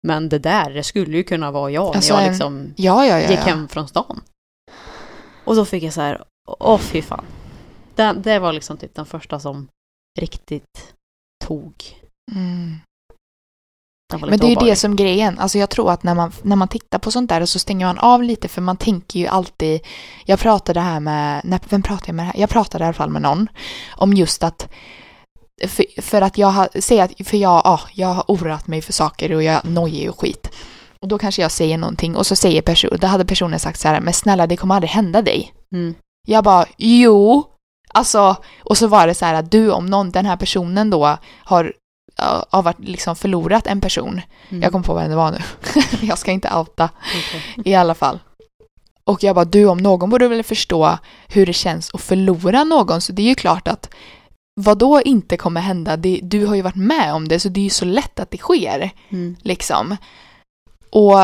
Men det där, det skulle ju kunna vara jag Alltså, när jag liksom Ja, ja, ja. gick hem från stan. Och så fick jag så här, åh fy fan. Det, det var liksom typ den första som riktigt tog. Mm. Men det är ju det som grejen. Alltså jag tror att när man, när man tittar på sånt där så stänger man av lite för man tänker ju alltid, jag pratade här med, när, vem pratade jag med? Jag pratade i alla fall med någon om just att för, för att jag har, säger att, för jag, ja, jag har oroat mig för saker och jag nojar och skit. Och då kanske jag säger någonting och så säger personen, då hade personen sagt så här, men snälla det kommer aldrig hända dig. Mm. Jag bara, jo. Alltså, och så var det så här att du om någon, den här personen då har, har varit liksom förlorat en person. Mm. Jag kom på vem det var nu. jag ska inte outa Okej. i alla fall. Och jag bara, du om någon borde väl förstå hur det känns att förlora någon. Så det är ju klart att vad då inte kommer hända, det, du har ju varit med om det så det är ju så lätt att det sker. Mm. Liksom. Och,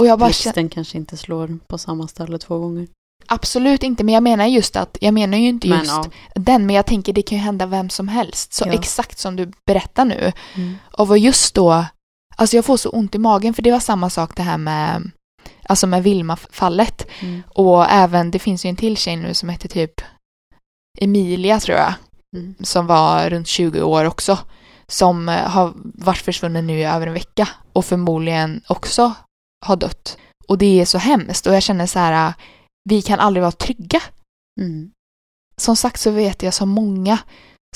och jag bara Blixten kanske inte slår på samma ställe två gånger. absolut inte, men jag menar just att, jag menar ju inte Men just ja. den, men jag tänker det kan ju hända vem som helst. Så Ja. exakt som du berättar nu. Mm. Och vad just då, alltså jag får så ont i magen för det var samma sak det här med, alltså med Vilma-fallet. Mm. Och även, det finns ju en till tjej nu som heter typ Emilia tror jag, Mm. som var runt 20 år också. Som eh, har varit försvunnen nu i över en vecka och förmodligen också har dött. Och det är så hemskt och jag känner så här, eh, vi kan aldrig vara trygga. Mm. Som sagt så vet jag så många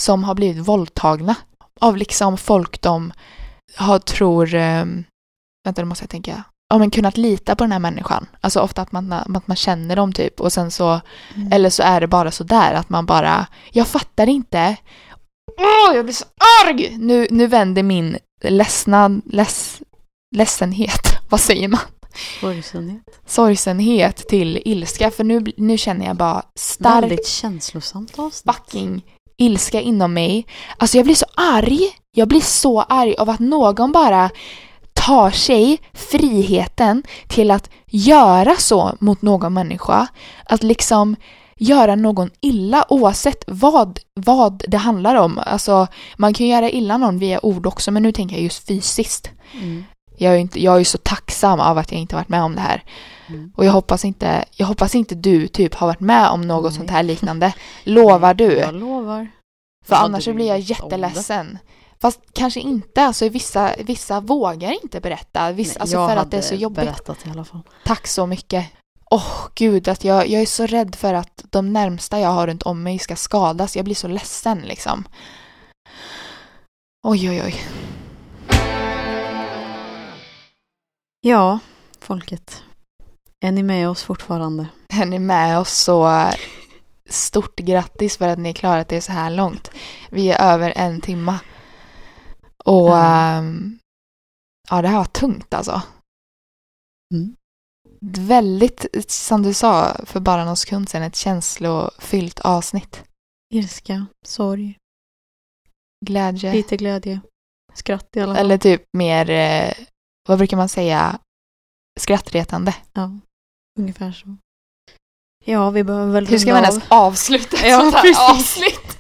som har blivit våldtagna av liksom folk de har tror, eh, vänta nu måste jag tänka, ja men kunnat lita på den här människan. Alltså ofta att man, att man känner dem typ och sen så, Mm. eller så är det bara så där att man bara, jag fattar inte. Åh, jag blir så arg! Nu, nu vänder min ledsnad, leds, ledsenhet, vad säger man? Sorgsenhet. Sorgsenhet till ilska för nu, nu känner jag bara stark Väldigt känslosamt avsnitt. fucking ilska inom mig. Alltså jag blir så arg. Jag blir så arg av att någon bara tar sig friheten till att göra så mot någon människa. Att liksom göra någon illa oavsett vad, vad det handlar om. Alltså man kan göra illa någon via ord också men nu tänker jag just fysiskt. Mm. Jag är, inte, jag är så tacksam av att jag inte varit med om det här. Mm. Och jag hoppas inte, jag hoppas inte du typ har varit med om något Nej. sånt här liknande. Lovar du? Jag lovar. För annars så blir jag jätteledsen. Fast kanske inte, alltså vissa, vissa vågar inte berätta. Vissa, Nej, alltså för att det är så jobbigt. berättat i alla fall. Tack så mycket. Åh gud, att jag, jag är så rädd för att de närmsta jag har runt om mig ska skadas. Jag blir så ledsen liksom. Oj, oj, oj. Ja, folket. Är ni med oss fortfarande? Är ni med oss så stort grattis för att ni klarat det så här långt. Vi är över en timma. Och ehm, ja, det här var tungt alltså. Mm. Väldigt, som du sa för bara någon sekund sedan, ett känslofyllt avsnitt. Ilska, sorg, Glädje. lite glädje, skratt i alla fall. Eller typ mer, eh, vad brukar man säga, skrattretande. Ja, ungefär så. Ja, vi behöver väl Hur ska man av. ens avsluta ett Ja, sånt här precis. avsnitt?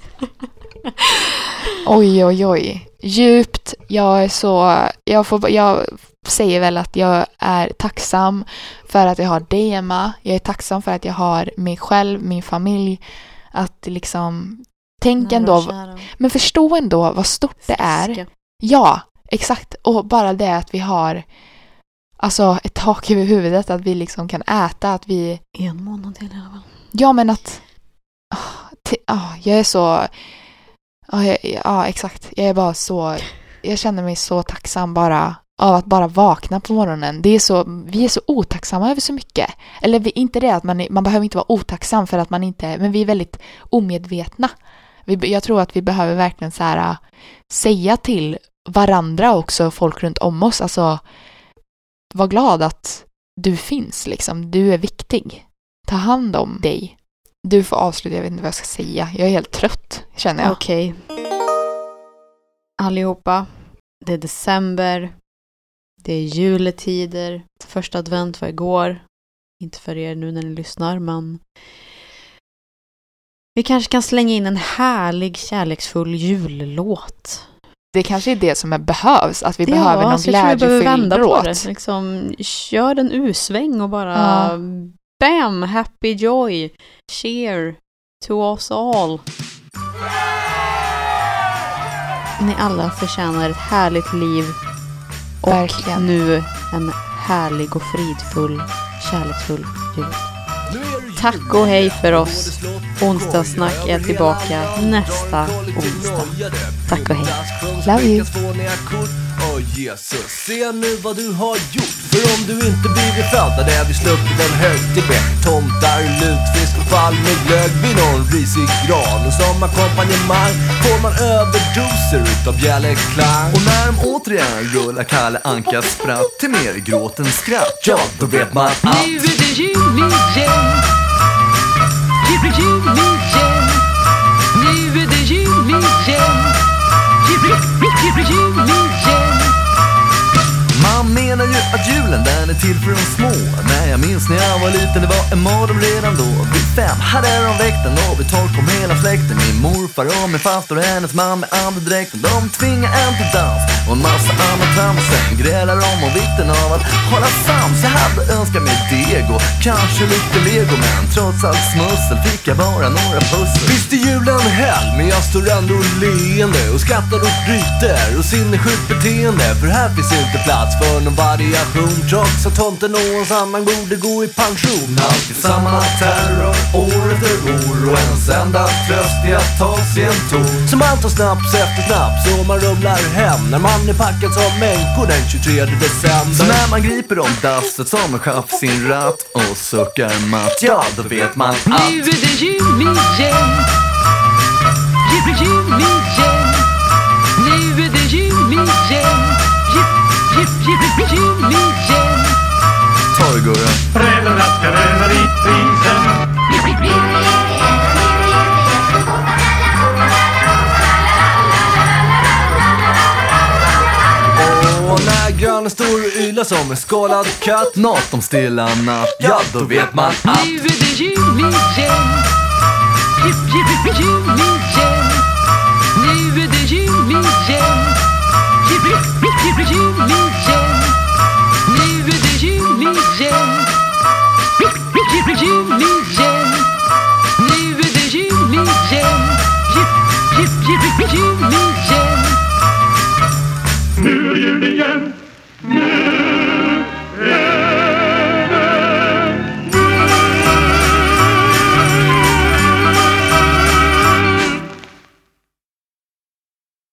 oj, oj, oj. Djupt. Jag är så... Jag, får, jag säger väl att jag är tacksam för att jag har dig, Emma. Jag är tacksam för att jag har mig själv, min familj. Att liksom... Tänk Nära ändå... Men förstå ändå vad stort det är. Ja, exakt. Och bara det att vi har alltså ett tak över huvudet, att vi liksom kan äta, att vi... En månad till i alla fall. Ja, men att... ti- ah, jag är så... Ja, jag, ja, exakt. Jag är bara så... Jag känner mig så tacksam bara av att bara vakna på morgonen. Det är så, vi är så otacksamma över så mycket. Eller vi, inte det att man, man behöver inte vara otacksam för att man inte... Men vi är väldigt omedvetna. Vi, jag tror att vi behöver verkligen så här säga till varandra också, folk runt om oss, alltså var glad att du finns liksom. Du är viktig. Ta hand om dig. Du får avsluta, jag vet inte vad jag ska säga. Jag är helt trött, känner jag. Okej. Allihopa. Det är december. Det är juletider. Första advent var igår. Inte för er nu när ni lyssnar, men vi kanske kan slänga in en härlig kärleksfull jullåt. Det kanske är det som är, behövs, att vi behöver någon så jag tror vi behöver glädjefylld vända på låt. det. Liksom, kör en U-sväng och bara Ja. Bam, happy joy, cheer to us all. Ni alla förtjänar ett härligt liv och Verkligen. nu en härlig och fridfull, kärleksfull jul. Tack och hej för oss. Onsdagssnack är tillbaka nästa onsdag. Tack och hej. Love you. Åh Jesus, se nu vad du har gjort. För om du inte blivit född hade vi sluppit en högtid med tomtar, lutfisk och fall med glögg vid någon risig gran Och som ackompanjemang får man överdoser utav bjällerklang Och när de återigen rullar Kalle Ankas spratt till mer gråt än skratt Ja, då vet man att Nu är det jul igen. Jul, jul igen. Nu är det jul igen. Jul, jul, jul, jul igen menar ju att julen den är till för de små. När jag minns när jag var liten, det var en mardröm redan då. Vid fem hade de väckt en och vid tolv kom hela släkten. Min morfar och min faster och hennes man med andedräkten De tvingar en till dans och en massa annat trams Sen grälar de om vikten av att hålla sams. Jag hade önskat mig deg och kanske lite lego Men trots allt smussel fick jag bara några pussel. Visst är julen helg men jag står ändå leende och skrattar och bryter och sinnessjukt beteende. För här finns inte plats för någon variation Trots att tomten och hans annan borde gå i pension. Alltid samma terror år efter år och ens enda tröst är att ta sig en ton Som allt tar snaps efter snaps och man rumlar hem När man är packad som änkor den 23 december. Så när man griper om dasset som en chef sin ratt och suckar matt Ja, då vet man att Nu är det jul igen. Jul, jul igen. Står som en skålad katt. Nåt om stilla natt. Ja, då vet man att Nu är det jul igen. Jul, jul, jul igen